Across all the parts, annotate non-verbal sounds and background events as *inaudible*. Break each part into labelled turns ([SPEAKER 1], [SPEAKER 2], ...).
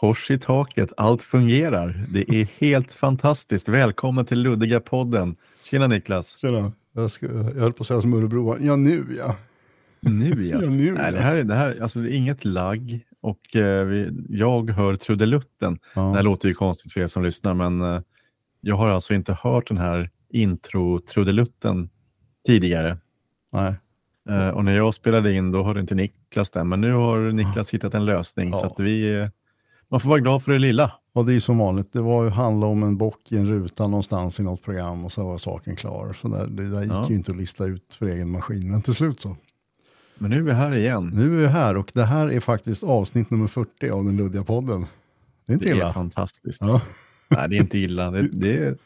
[SPEAKER 1] Kors i taket, allt fungerar. Det är helt fantastiskt. Välkommen till Luddiga podden. Tjena Niklas.
[SPEAKER 2] Tjena. Jag, ska, jag höll på att säga som Örebro. Ja, nu ja.
[SPEAKER 1] Nu ja. *laughs*
[SPEAKER 2] ja nu,
[SPEAKER 1] Nej, det här, det här, alltså, det är inget lagg och eh, vi, jag hör trudelutten.
[SPEAKER 2] Ja.
[SPEAKER 1] Det här låter ju konstigt för er som lyssnar, men eh, jag har alltså inte hört den här intro-trudelutten tidigare.
[SPEAKER 2] Nej.
[SPEAKER 1] Eh, och när jag spelade in då hörde inte Niklas den, men nu har Niklas hittat en lösning. Så att vi, eh, man får vara glad för det lilla.
[SPEAKER 2] Och det är som vanligt. Det var ju handla om en bock i en ruta någonstans i något program och så var saken klar. Så där, det där gick
[SPEAKER 1] Ja.
[SPEAKER 2] ju inte att lista ut för egen maskin. Men till slut så.
[SPEAKER 1] Men nu är vi här igen.
[SPEAKER 2] Nu är vi här och det här är faktiskt avsnitt nummer 40 av den luddiga podden. Det är inte
[SPEAKER 1] Det är
[SPEAKER 2] illa.
[SPEAKER 1] fantastiskt.
[SPEAKER 2] Ja.
[SPEAKER 1] Nej, det är inte illa. Det, det, är,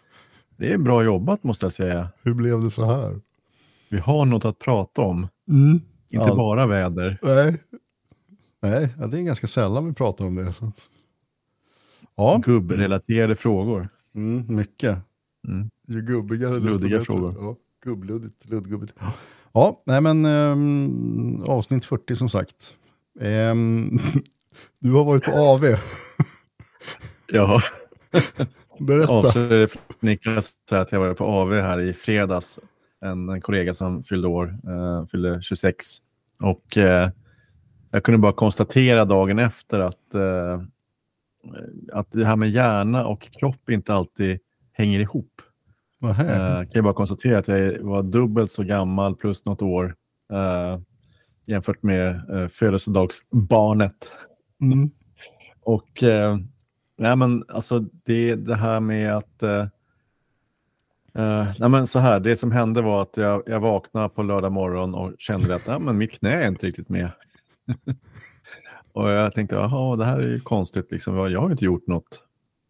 [SPEAKER 1] det är bra jobbat måste jag säga.
[SPEAKER 2] Hur blev det så här?
[SPEAKER 1] Vi har något att prata om.
[SPEAKER 2] Mm.
[SPEAKER 1] Inte
[SPEAKER 2] Ja.
[SPEAKER 1] bara väder.
[SPEAKER 2] Nej, Nej det är ganska sällan vi pratar om det. Så att... Ja,
[SPEAKER 1] Gubbrelaterade frågor.
[SPEAKER 2] mm, mycket.
[SPEAKER 1] Mm.
[SPEAKER 2] Ju gubbigare desto
[SPEAKER 1] Luddiga
[SPEAKER 2] bättre.
[SPEAKER 1] frågor.
[SPEAKER 2] Ja, gubbluddigt, luddgubbigt. Ja, nej men ehm, avsnitt 40 som sagt. Ehm, *laughs* du har varit på AV. *laughs*
[SPEAKER 1] Ja, *laughs*
[SPEAKER 2] Berätta.
[SPEAKER 1] avslöjade Niklas att jag var på AV här i fredags. En, en kollega som fyllde år, eh, fyllde 26. Och eh, jag kunde bara konstatera dagen efter att, eh, att det här med hjärna och kropp inte alltid hänger ihop. Eh, kan jag bara konstatera att jag var dubbelt så gammal plus något år eh, jämfört med eh, födelsedagsbarnet.
[SPEAKER 2] Mm. *laughs*
[SPEAKER 1] Och eh, nej men alltså det, det här med att eh, eh, nej men så här, det som hände var att jag, jag vaknade på lördag morgon och kände att nej, men mitt knä är inte riktigt med. *laughs* och jag tänkte, jaha, det här är ju konstigt, liksom. jag har ju inte gjort något.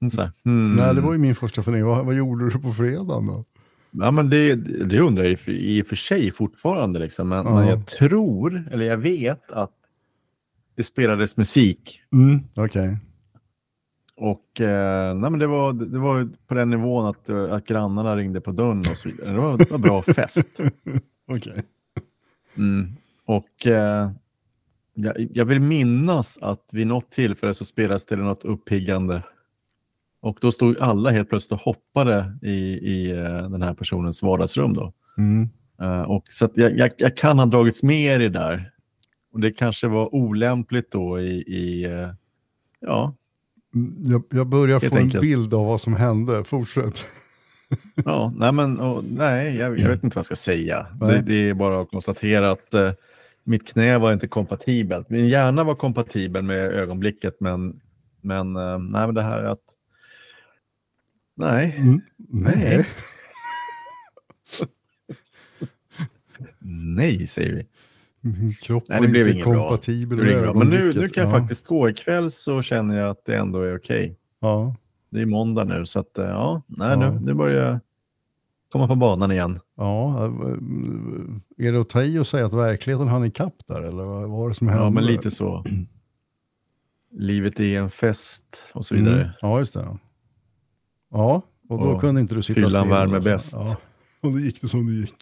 [SPEAKER 1] Mm, här, hmm.
[SPEAKER 2] Nej, det var ju min första fundering. Vad, vad gjorde du på fredagen då?
[SPEAKER 1] Ja, men det, det undrar jag i, och för sig fortfarande. Liksom. Men,
[SPEAKER 2] Ja.
[SPEAKER 1] men jag tror, eller jag vet att det spelades musik.
[SPEAKER 2] Mm. Okej.
[SPEAKER 1] Och eh, nej, men det, var, det var på den nivån att, eh, att grannarna ringde på dörren och så vidare. Det var, det var bra fest. *laughs*
[SPEAKER 2] Okej.
[SPEAKER 1] Mm. Och eh, jag, jag vill minnas att vid något tillfälle så spelades det något uppiggande. Och då stod alla helt plötsligt och hoppade i, i eh, den här personens vardagsrum. Då.
[SPEAKER 2] Mm.
[SPEAKER 1] Eh, och så jag, jag, jag kan ha dragits med i det där. Och det kanske var olämpligt då i, i eh, ja,
[SPEAKER 2] Mm, Jag, jag börjar
[SPEAKER 1] Helt
[SPEAKER 2] få en
[SPEAKER 1] enkelt.
[SPEAKER 2] bild av vad som hände. Fortsätt.
[SPEAKER 1] ja, nej men och, nej, jag, vet *clears throat* inte vad jag ska säga. Det, det är bara att konstatera att eh, mitt knä var inte kompatibelt. Min hjärna var kompatibel med ögonblicket, men, men eh, nej, men det här är att nej,
[SPEAKER 2] Mm. Nej.
[SPEAKER 1] nej *laughs* säger vi.
[SPEAKER 2] Min kropp
[SPEAKER 1] Nej, det blev
[SPEAKER 2] inte
[SPEAKER 1] bra.
[SPEAKER 2] kompatibel
[SPEAKER 1] blir
[SPEAKER 2] med
[SPEAKER 1] bra. Men nu, nu
[SPEAKER 2] ögonblicket.
[SPEAKER 1] kan jag
[SPEAKER 2] ja.
[SPEAKER 1] faktiskt gå. Ikväll så känner jag att det ändå är okej.
[SPEAKER 2] Ja.
[SPEAKER 1] Det är måndag nu, så att, eh, ja, nej,
[SPEAKER 2] Ja.
[SPEAKER 1] Nu, nu börjar jag komma på banan igen.
[SPEAKER 2] ja. Är det att ta i och säga att verkligheten hann ikapp där? Eller vad var det som hände?
[SPEAKER 1] Ja, men lite så. Livet är en fest och så vidare.
[SPEAKER 2] Mm. Ja, just det. Ja, och då
[SPEAKER 1] Och
[SPEAKER 2] kunde inte du sitta
[SPEAKER 1] fyllan
[SPEAKER 2] still.
[SPEAKER 1] värmer
[SPEAKER 2] alltså.
[SPEAKER 1] bäst.
[SPEAKER 2] Ja, och då gick det som det gick.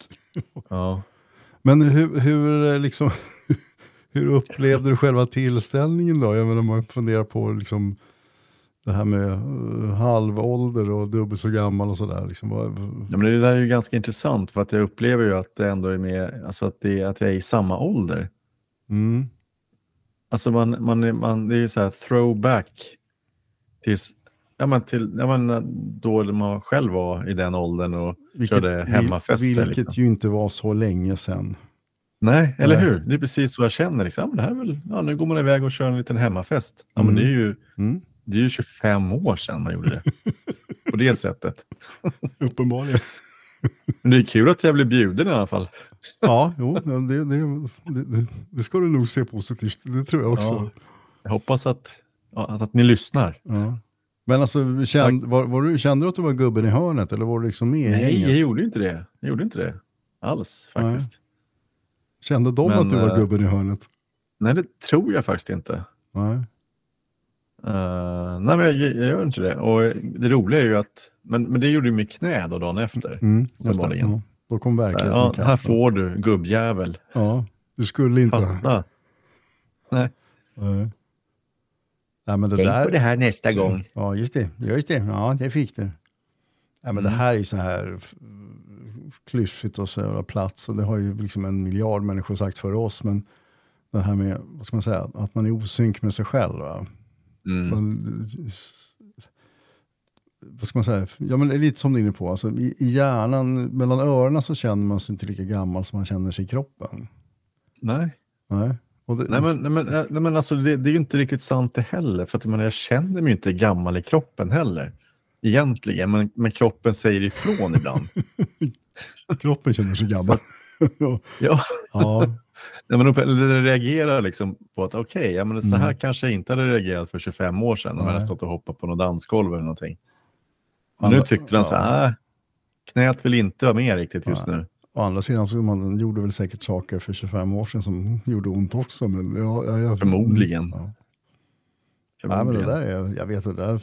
[SPEAKER 1] Ja.
[SPEAKER 2] Men hur, hur, eh, liksom, *laughs* hur upplevde du själva tillställningen då? Jag menar, man funderar på liksom, det här med uh, halvålder och dubbelt så gammal och sådär. Liksom,
[SPEAKER 1] Ja, men det där är ju ganska intressant för att jag upplever ju att det ändå är med, alltså att, det, att jag är i samma ålder.
[SPEAKER 2] mm,
[SPEAKER 1] Alltså man, man, man, det är ju så här throwback tills, ja, men till, ja, men då man själv var i den åldern och körde hemmafester.
[SPEAKER 2] vil- Vilket
[SPEAKER 1] liksom.
[SPEAKER 2] ju inte var så länge sedan.
[SPEAKER 1] Nej, eller
[SPEAKER 2] Nej.
[SPEAKER 1] hur? Det är precis vad jag känner. Liksom. Men det här är väl, ja, nu går man iväg och kör en liten hemmafest. Ja, men
[SPEAKER 2] Mm.
[SPEAKER 1] det, är ju,
[SPEAKER 2] Mm.
[SPEAKER 1] Det är ju 25 år sedan man gjorde det. *laughs* På det sättet.
[SPEAKER 2] Uppenbarligen.
[SPEAKER 1] Men det är kul att jag blir bjuden i alla fall.
[SPEAKER 2] Ja, jo, det, det, det, det, ska du nog se positivt. Det tror jag också.
[SPEAKER 1] Ja. Jag hoppas att, att, att ni lyssnar.
[SPEAKER 2] Ja. Men alltså, känd, var, var du, kände du att du var gubben i hörnet eller var du liksom med i
[SPEAKER 1] Nej,
[SPEAKER 2] gänget?
[SPEAKER 1] jag gjorde inte det. Jag gjorde inte det alls faktiskt.
[SPEAKER 2] Kände de
[SPEAKER 1] Men,
[SPEAKER 2] att du var
[SPEAKER 1] eh,
[SPEAKER 2] gubben i hörnet?
[SPEAKER 1] Nej, det tror jag faktiskt inte.
[SPEAKER 2] Nej.
[SPEAKER 1] Uh, nej, men jag, jag gör inte det. Och det roliga är ju att, men, men det gjorde ju mitt knä då dagen efter.
[SPEAKER 2] Mm, just det. Ja. Då kom
[SPEAKER 1] Så här,
[SPEAKER 2] verkligheten
[SPEAKER 1] ja, här får du gubbjävel.
[SPEAKER 2] Ja, du skulle inte.
[SPEAKER 1] Fatta. Nej.
[SPEAKER 2] Nej. Ja, men det
[SPEAKER 1] Tänk
[SPEAKER 2] där,
[SPEAKER 1] på det här nästa gång.
[SPEAKER 2] Ja, just det. Just det. Ja, det fick du. Ja, men Det här är ju så här klyschigt och så jävla platt. Så det har ju liksom en miljard människor sagt för oss. Men det här med, vad ska man säga, att man är osynk med sig själv. Va?
[SPEAKER 1] Mm.
[SPEAKER 2] Man, vad ska man säga? Ja, men det är lite som du är inne på. Alltså, i, I hjärnan, mellan öronen så känner man sig inte lika gammal som man känner sig i kroppen.
[SPEAKER 1] Nej.
[SPEAKER 2] Nej. Det,
[SPEAKER 1] Nej, men, nej, men, nej, men alltså, det, det är ju inte riktigt sant det heller. För att, menar, jag känner mig ju inte gammal i kroppen heller. Egentligen, men, men kroppen säger ifrån ibland. *laughs*
[SPEAKER 2] Kroppen känner sig gammal. *laughs*
[SPEAKER 1] ja,
[SPEAKER 2] ja,
[SPEAKER 1] nej, men, eller reagerar liksom på att okej, ja, men så här
[SPEAKER 2] Mm.
[SPEAKER 1] kanske jag inte hade reagerat för 25 år sedan. Om jag hade stått och hoppat på något dansgolv eller någonting. Men nu tyckte de så här, äh, knät vill inte vara med riktigt just
[SPEAKER 2] Nej.
[SPEAKER 1] nu.
[SPEAKER 2] Å andra sidan så man gjorde väl säkert saker för 25 år sedan som gjorde ont också. Men ja, ja, jag,
[SPEAKER 1] Förmodligen.
[SPEAKER 2] Ja. Nej, men det där är, jag vet det där,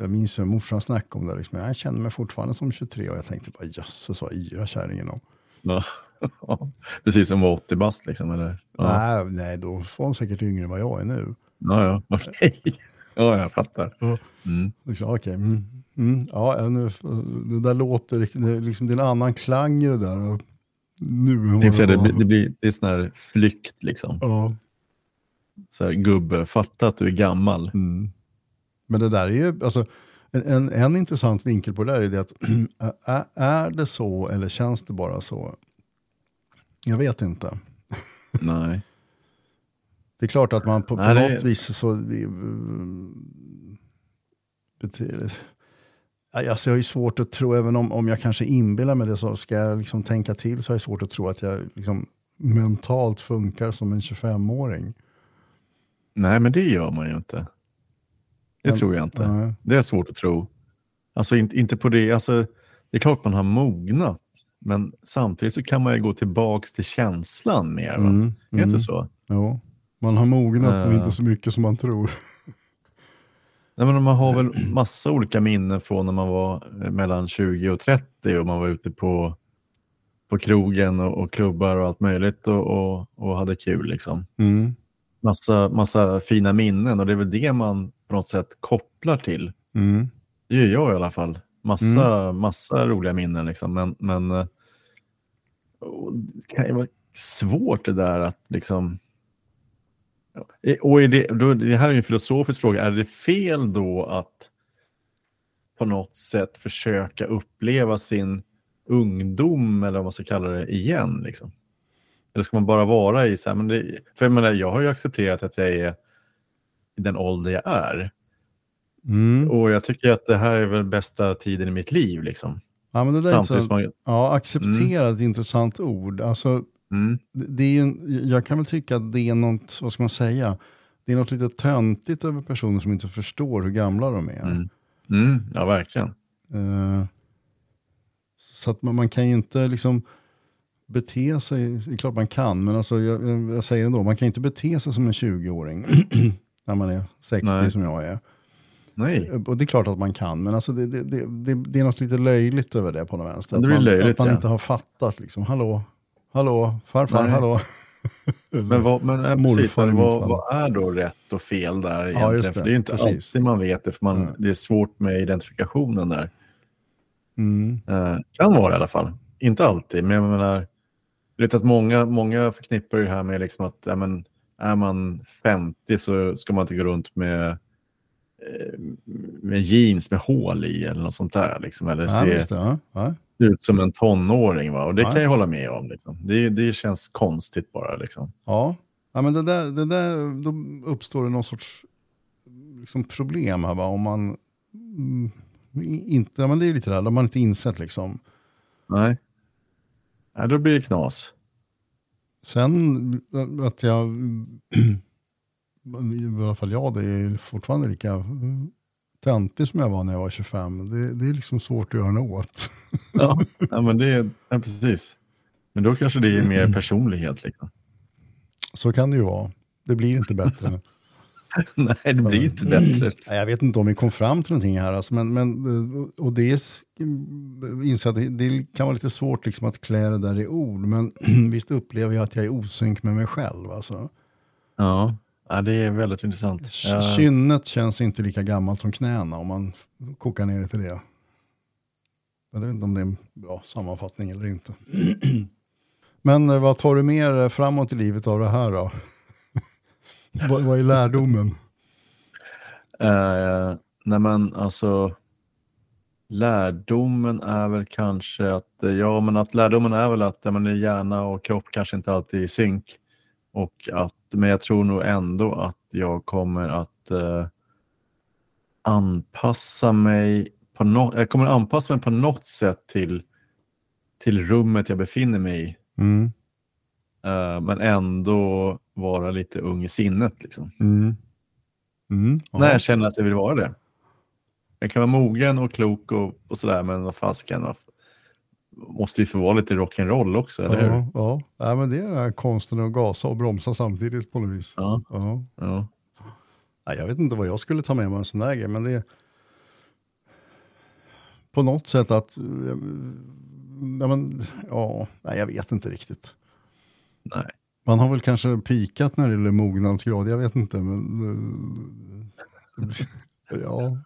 [SPEAKER 2] jag minns hur morsan snackade om det. Liksom. Jag känner mig fortfarande som 23 och jag tänkte bara jösses vad yra kärringen om.
[SPEAKER 1] Ja. *laughs* Precis som var 80 bast liksom. Eller? Ja.
[SPEAKER 2] Nej, nej, då var hon säkert yngre än vad jag är nu.
[SPEAKER 1] Ja, ja, *laughs* okej. Ja, jag fattar. Mm.
[SPEAKER 2] Liksom, okej, mm, mm, ja, nu, det där låter, det liksom, det är en annan klang i det där. Nu
[SPEAKER 1] det,
[SPEAKER 2] var-
[SPEAKER 1] blir- det, blir, det är sån här flykt liksom.
[SPEAKER 2] Ja.
[SPEAKER 1] Så här, gubbe, fatta att du är gammal.
[SPEAKER 2] Mm. Men det där är ju, alltså, en, en, en intressant vinkel på det där är det att *clears throat* är, är det så eller känns det bara så? Jag vet inte.
[SPEAKER 1] Nej.
[SPEAKER 2] Det är klart att man på, på
[SPEAKER 1] Nej, det-
[SPEAKER 2] något vis så... bete- Ja, Alltså jag har ju svårt att tro, även om, om jag kanske inbillar mig det så ska jag liksom tänka till så har jag svårt att tro att jag liksom mentalt funkar som en 25-åring.
[SPEAKER 1] Nej, men det gör man ju inte. Det
[SPEAKER 2] Men-
[SPEAKER 1] tror jag inte.
[SPEAKER 2] Nej.
[SPEAKER 1] Det är svårt att tro. Alltså inte, inte på det. Alltså, det är klart man har mognat. Men samtidigt så kan man ju gå tillbaks till känslan mer.
[SPEAKER 2] Mm,
[SPEAKER 1] Är det
[SPEAKER 2] mm.
[SPEAKER 1] inte så?
[SPEAKER 2] Jo. Man har mognat men
[SPEAKER 1] Eh.
[SPEAKER 2] inte så mycket som man tror.
[SPEAKER 1] Nej, men man har väl massa olika minnen från när man var eh, mellan 20 och 30 och man var ute på, på krogen och, och klubbar och allt möjligt och, och, och hade kul. Liksom.
[SPEAKER 2] Mm.
[SPEAKER 1] Massa, massa fina minnen och det är väl det man på något sätt kopplar till.
[SPEAKER 2] Mm.
[SPEAKER 1] Det gör jag i alla fall. Massa, massa roliga minnen. Liksom. Men, men eh, och det kan ju vara svårt det där att liksom... Ja, Och det, då, det här är ju en filosofisk fråga. Är det fel då att på något sätt försöka uppleva sin ungdom eller vad man ska kalla det igen? Liksom? Eller ska man bara vara i så här, men det, för jag, menar, jag har ju accepterat att jag är i den ålder jag är.
[SPEAKER 2] Mm.
[SPEAKER 1] Och jag tycker att det här är väl bästa tiden i mitt liv. Liksom.
[SPEAKER 2] Ja, men det där är
[SPEAKER 1] Samtidigt som man...
[SPEAKER 2] ja, acceptera är ett intressant ord. Alltså,
[SPEAKER 1] Mm,
[SPEAKER 2] det är en, jag kan väl tycka att det är något, vad ska man säga, det är något lite töntigt över personer som inte förstår hur gamla de är.
[SPEAKER 1] mm, mm, ja, verkligen.
[SPEAKER 2] Eh, så att man, man kan ju inte liksom bete sig, det är klart man kan, men alltså jag, jag, jag säger ändå, man kan inte bete sig som en 20-åring *clears throat* när man är 60
[SPEAKER 1] Nej.
[SPEAKER 2] som jag är.
[SPEAKER 1] Nej,
[SPEAKER 2] Och det är klart att man kan, men alltså det, det, det, det, är något lite löjligt över det på något vänster.
[SPEAKER 1] Det
[SPEAKER 2] Att
[SPEAKER 1] blir
[SPEAKER 2] man,
[SPEAKER 1] löjligt,
[SPEAKER 2] att man
[SPEAKER 1] ja.
[SPEAKER 2] inte har fattat liksom, hallå, hallå, farfar,
[SPEAKER 1] Nej.
[SPEAKER 2] hallå. *laughs*
[SPEAKER 1] men, vad, men äh, precis, men vad, vad är då rätt och fel där egentligen?
[SPEAKER 2] just det,
[SPEAKER 1] För det är ju inte
[SPEAKER 2] precis.
[SPEAKER 1] alltid man vet det, för man,
[SPEAKER 2] Nej.
[SPEAKER 1] det är svårt med identifikationen där.
[SPEAKER 2] Mm.
[SPEAKER 1] Eh, kan vara i alla fall. Inte alltid, men jag menar, jag vet att många, många förknippar det här med liksom att ja, men, är man 50 så ska man inte gå runt med, eh, med jeans med hål i eller något sånt där. Liksom, eller
[SPEAKER 2] Ja,
[SPEAKER 1] se
[SPEAKER 2] visst, ja.
[SPEAKER 1] Ut som en tonåring. Va? Och det
[SPEAKER 2] Ja.
[SPEAKER 1] kan jag hålla med om. Liksom. Det, det känns konstigt bara. Liksom.
[SPEAKER 2] Ja, ja men det där, det där, då uppstår det någon sorts liksom, problem här va? om man mm, inte, ja, men det är lite det här, om man inte insett liksom.
[SPEAKER 1] Nej. Nej, då blir det knas.
[SPEAKER 2] Sen att jag, i alla fall jag, det är fortfarande lika töntig som jag var när jag var 25. Det, det är liksom svårt att göra något åt. *laughs*
[SPEAKER 1] Ja, ja men det är ja, precis. Men då kanske det är mer *clears throat* personlighet. Liksom.
[SPEAKER 2] Så kan det ju vara. Det blir inte bättre. *laughs*
[SPEAKER 1] Nej, det blir inte bättre. *clears throat*
[SPEAKER 2] Jag vet inte om vi kom fram till någonting här. Alltså, men, men, och är, det, det kan vara lite svårt liksom att klä det där i ord. Men *clears throat* visst upplever jag att jag är osynk med mig själv. Alltså.
[SPEAKER 1] Ja. Ja, det är väldigt intressant.
[SPEAKER 2] Kynnet känns inte lika gammalt som knäna om man kokar ner det till det. Jag vet inte om det är en bra sammanfattning eller inte. *clears throat* Men eh, vad tar du dig framåt i livet av det här då? *laughs* vad, vad är lärdomen?
[SPEAKER 1] Eh, nej men alltså, lärdomen är väl kanske att, ja men att lärdomen är väl att ja, men hjärna och kropp kanske inte alltid är i synk. Och att, men jag tror nog ändå att jag kommer att eh, anpassa mig på något, jag kommer anpassa mig på något sätt till, till rummet jag befinner mig i.
[SPEAKER 2] Mm,
[SPEAKER 1] Eh, men ändå vara lite ung i sinnet. Liksom.
[SPEAKER 2] mm, mm.
[SPEAKER 1] När jag känner att jag vill vara det. Jag kan vara mogen och klok och, och sådär, men vad fasken, vad- måste ju få vara lite rock'n'roll också, eller hur?
[SPEAKER 2] Ja, ja. ja, men det är den här konsten att gasa och bromsa samtidigt på något vis.
[SPEAKER 1] Ja,
[SPEAKER 2] Ja.
[SPEAKER 1] ja.
[SPEAKER 2] Nej, jag vet inte vad jag skulle ta med mig en sån där grej, men det är på något sätt att, eh, ja, men, ja, nej, jag vet inte riktigt.
[SPEAKER 1] Nej.
[SPEAKER 2] Man har väl kanske pikat när det gäller mognadsgrad, jag vet inte. Men, eh, *laughs* ja,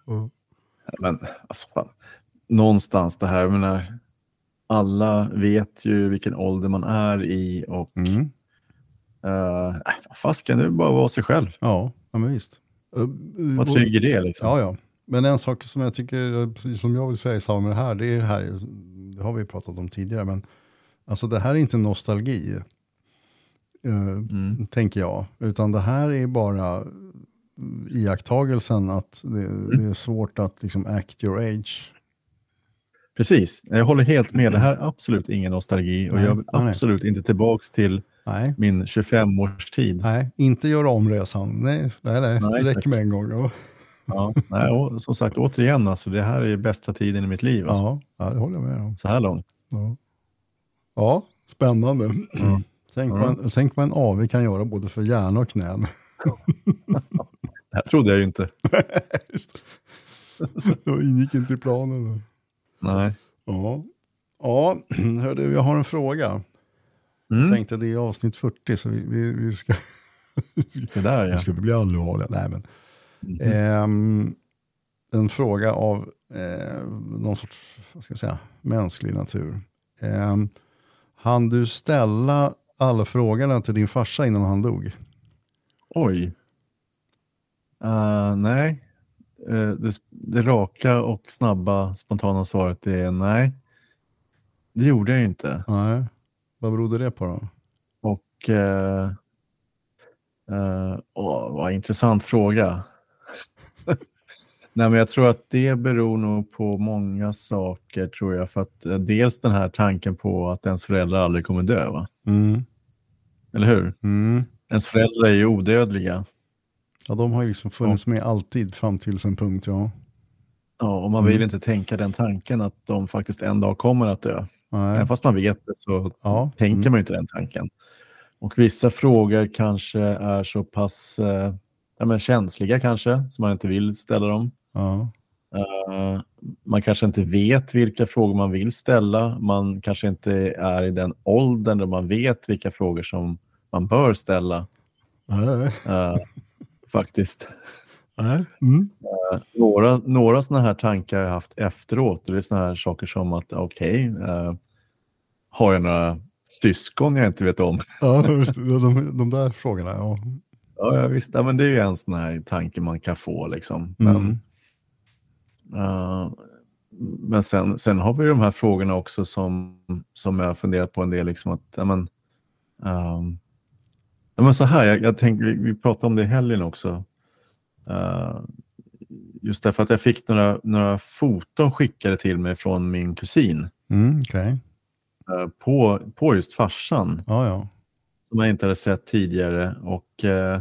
[SPEAKER 1] Men alltså, fan. någonstans det här, menar, alla vet ju vilken ålder man är i och
[SPEAKER 2] mm,
[SPEAKER 1] uh, fasken, det är bara att vara sig själv.
[SPEAKER 2] ja, ja, men visst. Eh,
[SPEAKER 1] Vad
[SPEAKER 2] och-
[SPEAKER 1] trygg i det liksom.
[SPEAKER 2] Ja, ja. Men en sak som jag tycker, som jag vill säga i samband med det här, det är det här, det har vi pratat om tidigare, men alltså det här är inte nostalgi, eh,
[SPEAKER 1] Mm.
[SPEAKER 2] tänker jag, utan det här är bara iakttagelsen att det, det är svårt att liksom act your age.
[SPEAKER 1] Precis, jag håller helt med. Det här är absolut ingen nostalgi och
[SPEAKER 2] Nej,
[SPEAKER 1] jag vill
[SPEAKER 2] nej.
[SPEAKER 1] absolut inte tillbaks till
[SPEAKER 2] Nej,
[SPEAKER 1] min 25-årstid.
[SPEAKER 2] nej, inte göra om resan. Nej, nej, nej.
[SPEAKER 1] Nej,
[SPEAKER 2] det räcker med en gång. Ja,
[SPEAKER 1] Ja, nej, och, som sagt, återigen, alltså, det här är bästa tiden i mitt liv. Alltså,
[SPEAKER 2] ja, det håller jag med om.
[SPEAKER 1] Så här långt.
[SPEAKER 2] Ja, ja spännande.
[SPEAKER 1] Ja.
[SPEAKER 2] Tänk,
[SPEAKER 1] Ja.
[SPEAKER 2] vad en, tänk vad en AV kan göra både för hjärna och knän. *laughs*
[SPEAKER 1] Det här trodde jag ju inte. *laughs*
[SPEAKER 2] Det ingick inte i planen.
[SPEAKER 1] Nej.
[SPEAKER 2] Ja, ja *clears throat* hörde, jag har en fråga.
[SPEAKER 1] Mm.
[SPEAKER 2] Tänkte det är avsnitt 40 så vi, vi, vi ska,
[SPEAKER 1] Det där *laughs*
[SPEAKER 2] vi
[SPEAKER 1] ja.
[SPEAKER 2] ska bli allvarliga. Nej, men,
[SPEAKER 1] Mhm.
[SPEAKER 2] ehm, en fråga av eh, någon sorts vad ska jag säga, mänsklig natur. Um, han du ställa alla frågorna till din farsa innan han dog?
[SPEAKER 1] Oj. Uh, nej. Eh, det, det raka och snabba spontana svaret är nej. Det gjorde jag inte.
[SPEAKER 2] Nej. Vad berodde det på då?
[SPEAKER 1] Och eh, eh, åh, vad intressant fråga. *laughs* Nej, men jag tror att det beror nog på många saker, tror jag. För att eh, dels den här tanken på att ens föräldrar aldrig kommer dö, va?
[SPEAKER 2] Mm.
[SPEAKER 1] Eller hur?
[SPEAKER 2] Mm.
[SPEAKER 1] Ens föräldrar är ju odödliga.
[SPEAKER 2] Ja, de har ju liksom funnits med alltid fram till en punkt, ja.
[SPEAKER 1] Ja, och man vill
[SPEAKER 2] Mm.
[SPEAKER 1] inte tänka den tanken att de faktiskt en dag kommer att dö.
[SPEAKER 2] Nej.
[SPEAKER 1] Även fast man vet det så
[SPEAKER 2] Ja.
[SPEAKER 1] tänker
[SPEAKER 2] Mm.
[SPEAKER 1] man inte den tanken. Och vissa frågor kanske är så pass eh, ja, men känsliga kanske, så man inte vill ställa dem.
[SPEAKER 2] Ja.
[SPEAKER 1] Eh, man kanske inte vet vilka frågor man vill ställa. Man kanske inte är i den åldern då man vet vilka frågor som man bör ställa.
[SPEAKER 2] Nej.
[SPEAKER 1] Eh, faktiskt.
[SPEAKER 2] Mm.
[SPEAKER 1] Några, några sådana här tankar har jag haft efteråt. Det är sådana här saker som att, okej, eh, har jag några syskon jag inte vet om?
[SPEAKER 2] Ja, de, de där frågorna, ja.
[SPEAKER 1] Ja, visst. Ja, men det är ju en sån här tanke man kan få. Liksom. Men,
[SPEAKER 2] Mm.
[SPEAKER 1] eh, men sen, sen har vi de här frågorna också som, som jag har funderat på en del. Liksom att, ja, men, ehm, ja, men så här, jag, jag tänkte, vi, vi pratade om det i helgen också. Eh, just därför att jag fick några, några foton skickade till mig från min kusin
[SPEAKER 2] Mm, Okej.
[SPEAKER 1] eh, på, på just farsan.
[SPEAKER 2] Ja, ja.
[SPEAKER 1] som jag inte hade sett tidigare. Och eh,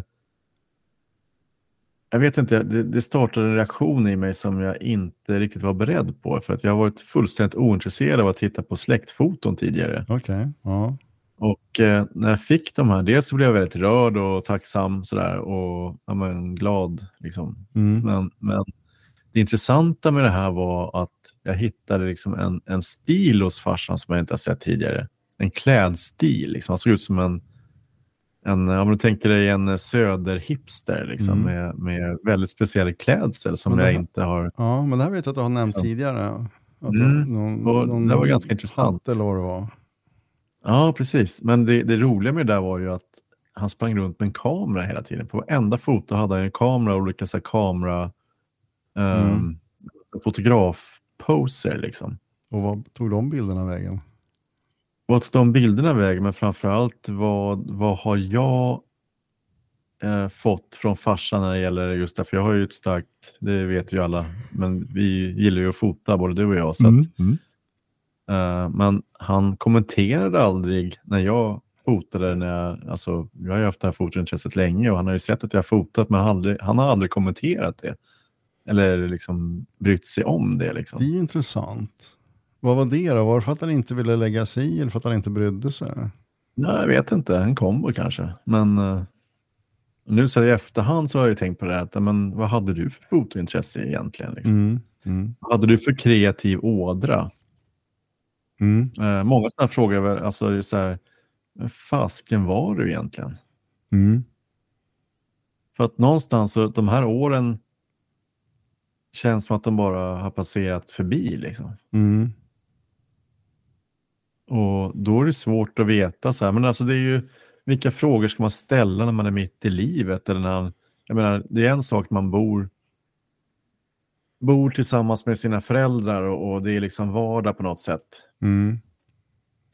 [SPEAKER 1] Jag vet inte, det, det startade en reaktion i mig som jag inte riktigt var beredd på. För att jag har varit fullständigt ointresserad av att titta på släktfoton tidigare.
[SPEAKER 2] Okej. Ja.
[SPEAKER 1] Och eh, när jag fick de här, dels så blev jag väldigt rörd och tacksam sådär och ja, men, glad. Liksom.
[SPEAKER 2] Mm.
[SPEAKER 1] Men, men det intressanta med det här var att jag hittade liksom en, en stil hos farsan som jag inte har sett tidigare. En klädstil. Liksom. Han såg ut som en, en, om du tänker dig en söderhipster liksom,
[SPEAKER 2] Mm.
[SPEAKER 1] med, med väldigt speciell klädsel som
[SPEAKER 2] det
[SPEAKER 1] jag
[SPEAKER 2] här-
[SPEAKER 1] inte har...
[SPEAKER 2] Ja, men det här vet jag att du har nämnt tidigare. Att
[SPEAKER 1] Mm,
[SPEAKER 2] någon,
[SPEAKER 1] och det var ganska intressant.
[SPEAKER 2] eller vad det var.
[SPEAKER 1] Ja, precis. Men det, det roliga med det där var ju att han sprang runt med en kamera hela tiden. På varenda foto hade han en kamera och olika så här, kamera...
[SPEAKER 2] Mm.
[SPEAKER 1] Um, Fotografposer liksom.
[SPEAKER 2] Och vad tog de bilderna vägen?
[SPEAKER 1] Vart de bilderna vägen, men framförallt vad, vad har jag eh, fått från farsan när det gäller just det? För jag har ju ett starkt, det vet ju alla, men vi gillar ju att fota både du och jag. Så
[SPEAKER 2] Mm.
[SPEAKER 1] att, eh, men han kommenterade aldrig när jag fotade, när jag, alltså, jag har ju haft det här fotointresset länge och han har ju sett att jag har fotat, men han, har aldrig, han har aldrig kommenterat det. Eller liksom brytt sig om det. Liksom.
[SPEAKER 2] Det är ju intressant. Vad var det då? Var det för att han inte ville lägga sig i eller för att han inte brydde sig?
[SPEAKER 1] Nej, jag vet inte, en kombo kanske. Men eh, nu så i efterhand så har jag ju tänkt på det här, att, men, vad hade du för fotointresse egentligen? Liksom?
[SPEAKER 2] Mm. Mm.
[SPEAKER 1] Vad hade du för kreativ ådra?
[SPEAKER 2] Mm.
[SPEAKER 1] Eh, många sådana frågor, alltså så här, fasken var du egentligen?
[SPEAKER 2] Mm.
[SPEAKER 1] För att någonstans, så, de här åren känns som att de bara har passerat förbi. Liksom.
[SPEAKER 2] Mm.
[SPEAKER 1] Och då är det svårt att veta. Så här. Men alltså det är ju, vilka frågor ska man ställa när man är mitt i livet? Eller när, jag menar, det är en sak man bor, bor tillsammans med sina föräldrar och, och det är liksom vardag på något sätt.
[SPEAKER 2] Mm.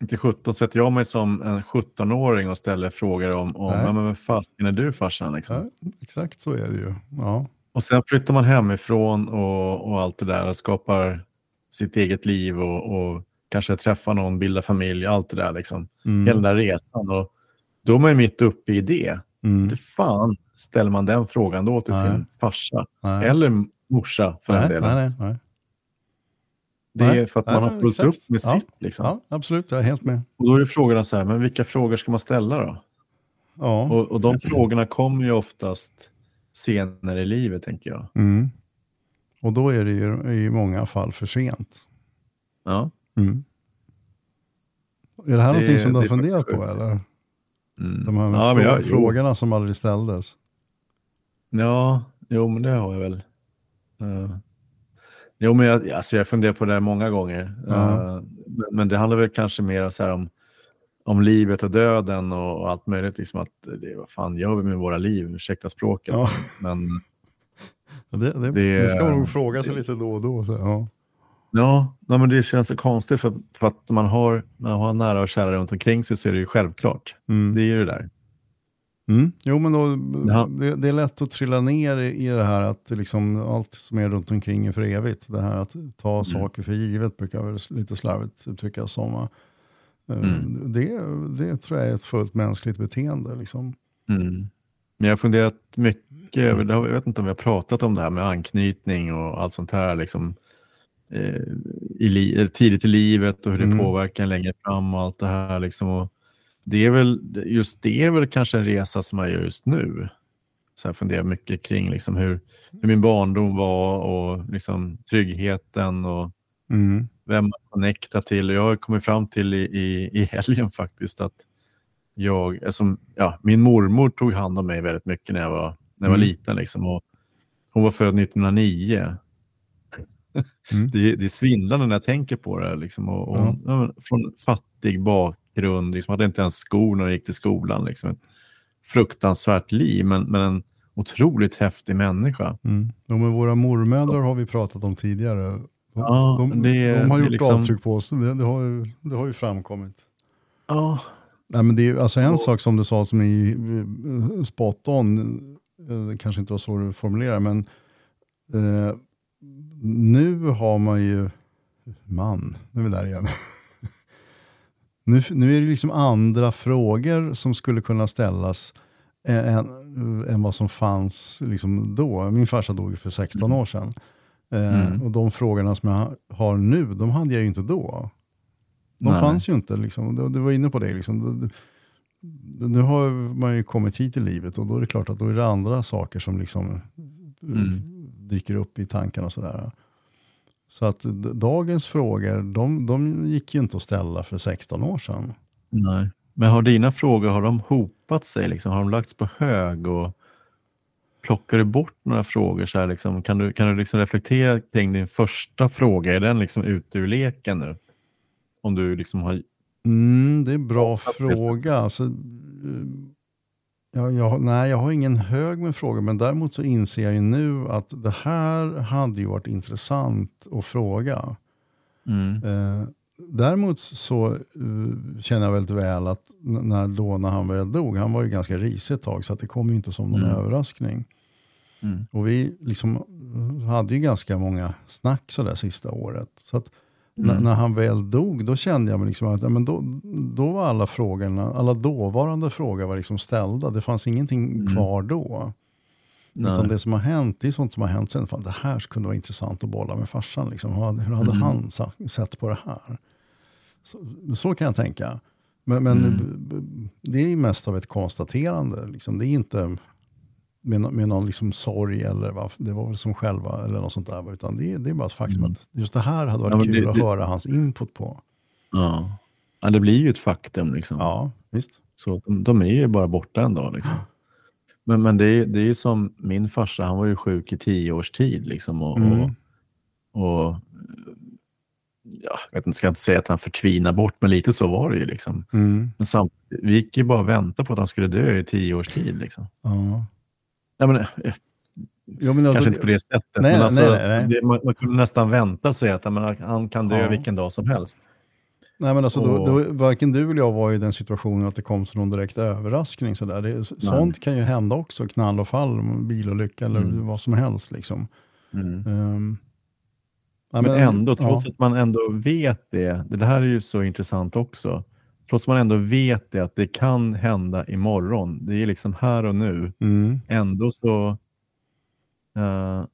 [SPEAKER 1] Inte 17 sätter jag mig som en 17-åring och ställer frågor om, om ja, men vad fasken är du farsan? Liksom.
[SPEAKER 2] Exakt så är det ju. Ja.
[SPEAKER 1] Och sen flyttar man hemifrån och, och allt det där och skapar sitt eget liv och, och kanske träffar någon, bildar familj, allt det där. Liksom.
[SPEAKER 2] Mm.
[SPEAKER 1] Hela den där resan. Och då är man ju mitt uppe i det.
[SPEAKER 2] Mm.
[SPEAKER 1] Inte fan ställer man den frågan då till
[SPEAKER 2] Nej.
[SPEAKER 1] sin farsa.
[SPEAKER 2] Nej.
[SPEAKER 1] Eller morsa för den
[SPEAKER 2] nej,
[SPEAKER 1] delen.
[SPEAKER 2] nej, nej, nej.
[SPEAKER 1] Det är för att man har fullt
[SPEAKER 2] exakt.
[SPEAKER 1] upp med
[SPEAKER 2] Ja.
[SPEAKER 1] sitt. Liksom.
[SPEAKER 2] Ja, absolut. Jag är helt med.
[SPEAKER 1] Och då är frågorna så här, men vilka frågor ska man ställa då?
[SPEAKER 2] Ja.
[SPEAKER 1] Och, och de frågorna kommer ju oftast senare i livet, tänker jag.
[SPEAKER 2] Mm. Och då är det ju i många fall för sent.
[SPEAKER 1] Ja.
[SPEAKER 2] Mm. Är det här
[SPEAKER 1] Det-
[SPEAKER 2] någonting som du har funderat på? Eller?
[SPEAKER 1] Mm.
[SPEAKER 2] De här
[SPEAKER 1] ja, men
[SPEAKER 2] frå-
[SPEAKER 1] jag,
[SPEAKER 2] frågorna som aldrig ställdes.
[SPEAKER 1] Ja, jo, men det har jag väl. Uh, jo, men jag, alltså jag funderar på det här många gånger.
[SPEAKER 2] Ja.
[SPEAKER 1] Eh, men, men det handlar väl kanske mer så om, om livet och döden och, och allt möjligt. Liksom att det, vad fan gör vi med våra liv? Ursäkta språket.
[SPEAKER 2] Ja.
[SPEAKER 1] Men *laughs*
[SPEAKER 2] Det, det,
[SPEAKER 1] Det-
[SPEAKER 2] det ska man nog fråga sig lite då och då. Så, ja.
[SPEAKER 1] ja, nej, men det känns så konstigt för, för att man har, man har nära och kära runt omkring sig så är det ju självklart.
[SPEAKER 2] Mm.
[SPEAKER 1] Det är ju det där.
[SPEAKER 2] Mm. Jo, men då,
[SPEAKER 1] Ja.
[SPEAKER 2] det, det är lätt att trilla ner i det här att liksom allt som är runt omkring är för evigt. Det här att ta
[SPEAKER 1] Mm.
[SPEAKER 2] saker för givet brukar lite slarvigt uttryckas som. Eh,
[SPEAKER 1] Mm.
[SPEAKER 2] Det, det tror jag är ett fullt mänskligt beteende. Liksom.
[SPEAKER 1] Mm. Men jag har funderat mycket över, det har- jag vet inte om vi har pratat om det här med anknytning och allt sånt här liksom, eh, i tidigt i livet och hur det
[SPEAKER 2] Mm.
[SPEAKER 1] påverkar längre fram och allt det här. Liksom. Och det är väl, just det är väl kanske en resa som jag gör just nu. Så jag funderar mycket kring liksom hur, hur min barndom var och liksom tryggheten och
[SPEAKER 2] Mm.
[SPEAKER 1] vem man connectar till. Jag har kommit fram till i, i, i helgen faktiskt att jag, alltså, ja, min mormor tog hand om mig väldigt mycket när jag var, när jag var
[SPEAKER 2] Mm.
[SPEAKER 1] liten. Liksom, och hon var född 1909.
[SPEAKER 2] Mm. *laughs*
[SPEAKER 1] Det, det är svindlande när jag tänker på det. Liksom, och, och,
[SPEAKER 2] ja,
[SPEAKER 1] men från fattig bakgrund, liksom, hade inte ens skor när jag gick till skolan. Liksom, ett fruktansvärt liv, men, men en otroligt häftig människa.
[SPEAKER 2] Mm. De med våra mormödrar har vi pratat om tidigare. De,
[SPEAKER 1] Ja,
[SPEAKER 2] de,
[SPEAKER 1] det-
[SPEAKER 2] de har gjort
[SPEAKER 1] liksom-
[SPEAKER 2] avtryck på oss. Det, det, har ju, det har ju framkommit.
[SPEAKER 1] Ja,
[SPEAKER 2] Nej, men det är alltså en
[SPEAKER 1] Och-
[SPEAKER 2] sak som du sa som är eh, spot on, eh, det kanske inte var så du formulerade, men eh, nu har man ju, man, nu är vi där igen. *laughs* nu, nu är det liksom andra frågor som skulle kunna ställas än, än, än vad som fanns liksom då. Min farsa dog för 16 år sedan. Eh,
[SPEAKER 1] Mm.
[SPEAKER 2] Och de frågorna som jag har nu, de hade jag ju inte då. De
[SPEAKER 1] Nej.
[SPEAKER 2] fanns ju inte. Liksom. Du, du var inne på det. Liksom. Du, du, nu har man ju kommit hit i livet och då är det klart att då är det andra saker som liksom
[SPEAKER 1] Mm.
[SPEAKER 2] dyker upp i tankarna. Och sådär. Så att dagens frågor, de, de gick ju inte att ställa för 16 år sedan.
[SPEAKER 1] Nej. Men har dina frågor, har de hop, hopat sig? Liksom? Har de lagts på hög? Och plockar du bort några frågor? Så här, liksom, kan du, kan du liksom reflektera kring din första fråga? Är den liksom ute ur leken nu? Om du liksom har...
[SPEAKER 2] Mm, det är en bra fråga. Alltså, eh, jag, nej, jag har ingen hög med frågor, men däremot så inser jag ju nu att det här hade ju varit intressant att fråga.
[SPEAKER 1] Mm.
[SPEAKER 2] Eh, däremot så uh, känner jag väldigt väl att när, då, när han väl dog, han var ju ganska risig ett tag, så det kom ju inte som någon
[SPEAKER 1] Mm.
[SPEAKER 2] överraskning.
[SPEAKER 1] Mm.
[SPEAKER 2] Och vi liksom eh, hade ju ganska många snack sådär sista året. Så att
[SPEAKER 1] Mm.
[SPEAKER 2] när han väl dog, då kände jag mig liksom att ja, men då, då var alla frågorna, alla dåvarande frågor var liksom ställda. Det fanns ingenting
[SPEAKER 1] Mm.
[SPEAKER 2] kvar då. Utan
[SPEAKER 1] Nej.
[SPEAKER 2] det som har hänt, det är sånt som har hänt sen. Fan, det här kunde vara intressant att bolla med farsan. Liksom. Hur hade,
[SPEAKER 1] Mm.
[SPEAKER 2] han sett på det här? Så, så kan jag tänka. Men, men
[SPEAKER 1] Mm.
[SPEAKER 2] det är mest av ett konstaterande. Liksom. Det är inte med, med någon liksom sorg eller vad, det var väl som själva eller något sånt där. Utan det, är- det är bara ett faktum
[SPEAKER 1] Mm.
[SPEAKER 2] att just det här hade varit
[SPEAKER 1] Ja,
[SPEAKER 2] kul
[SPEAKER 1] det-
[SPEAKER 2] att
[SPEAKER 1] det-
[SPEAKER 2] höra hans input på.
[SPEAKER 1] Ja. ja, det blir ju ett faktum. Liksom.
[SPEAKER 2] Ja, visst.
[SPEAKER 1] Så de, de är ju bara borta en dag. Liksom. Men, men det, är, det är ju som min farsa, han var ju sjuk i tio års tid. Liksom, och,
[SPEAKER 2] Mm.
[SPEAKER 1] och, och ja, jag vet inte, ska jag inte säga att han förtvinar bort, men lite så var det ju. Liksom.
[SPEAKER 2] Mm.
[SPEAKER 1] Men samtidigt, vi gick ju bara och väntade på att han skulle dö i tio års tid. Liksom.
[SPEAKER 2] Ja.
[SPEAKER 1] Ja, men, eh,
[SPEAKER 2] Ja, men alltså,
[SPEAKER 1] kanske inte på det sättet,
[SPEAKER 2] nej,
[SPEAKER 1] men
[SPEAKER 2] nej,
[SPEAKER 1] alltså,
[SPEAKER 2] nej, nej.
[SPEAKER 1] Det, man, man kunde nästan vänta sig att ja, men, han kan dö
[SPEAKER 2] Ja.
[SPEAKER 1] vilken dag som helst.
[SPEAKER 2] Nej, men alltså, då,
[SPEAKER 1] Och-
[SPEAKER 2] då, varken du eller jag var i den situationen att det kom som någon direkt överraskning. Sådär. Det, sånt kan ju hända också, knall och fall, bilolycka eller
[SPEAKER 1] Mm.
[SPEAKER 2] vad som helst. Liksom.
[SPEAKER 1] Mm.
[SPEAKER 2] Ehm, ja,
[SPEAKER 1] Men ändå, trots
[SPEAKER 2] ja.
[SPEAKER 1] att man ändå vet det, det här är ju så intressant också, trots man ändå vet det att det kan hända imorgon, det är liksom här och nu,
[SPEAKER 2] Mm,
[SPEAKER 1] ändå så eh,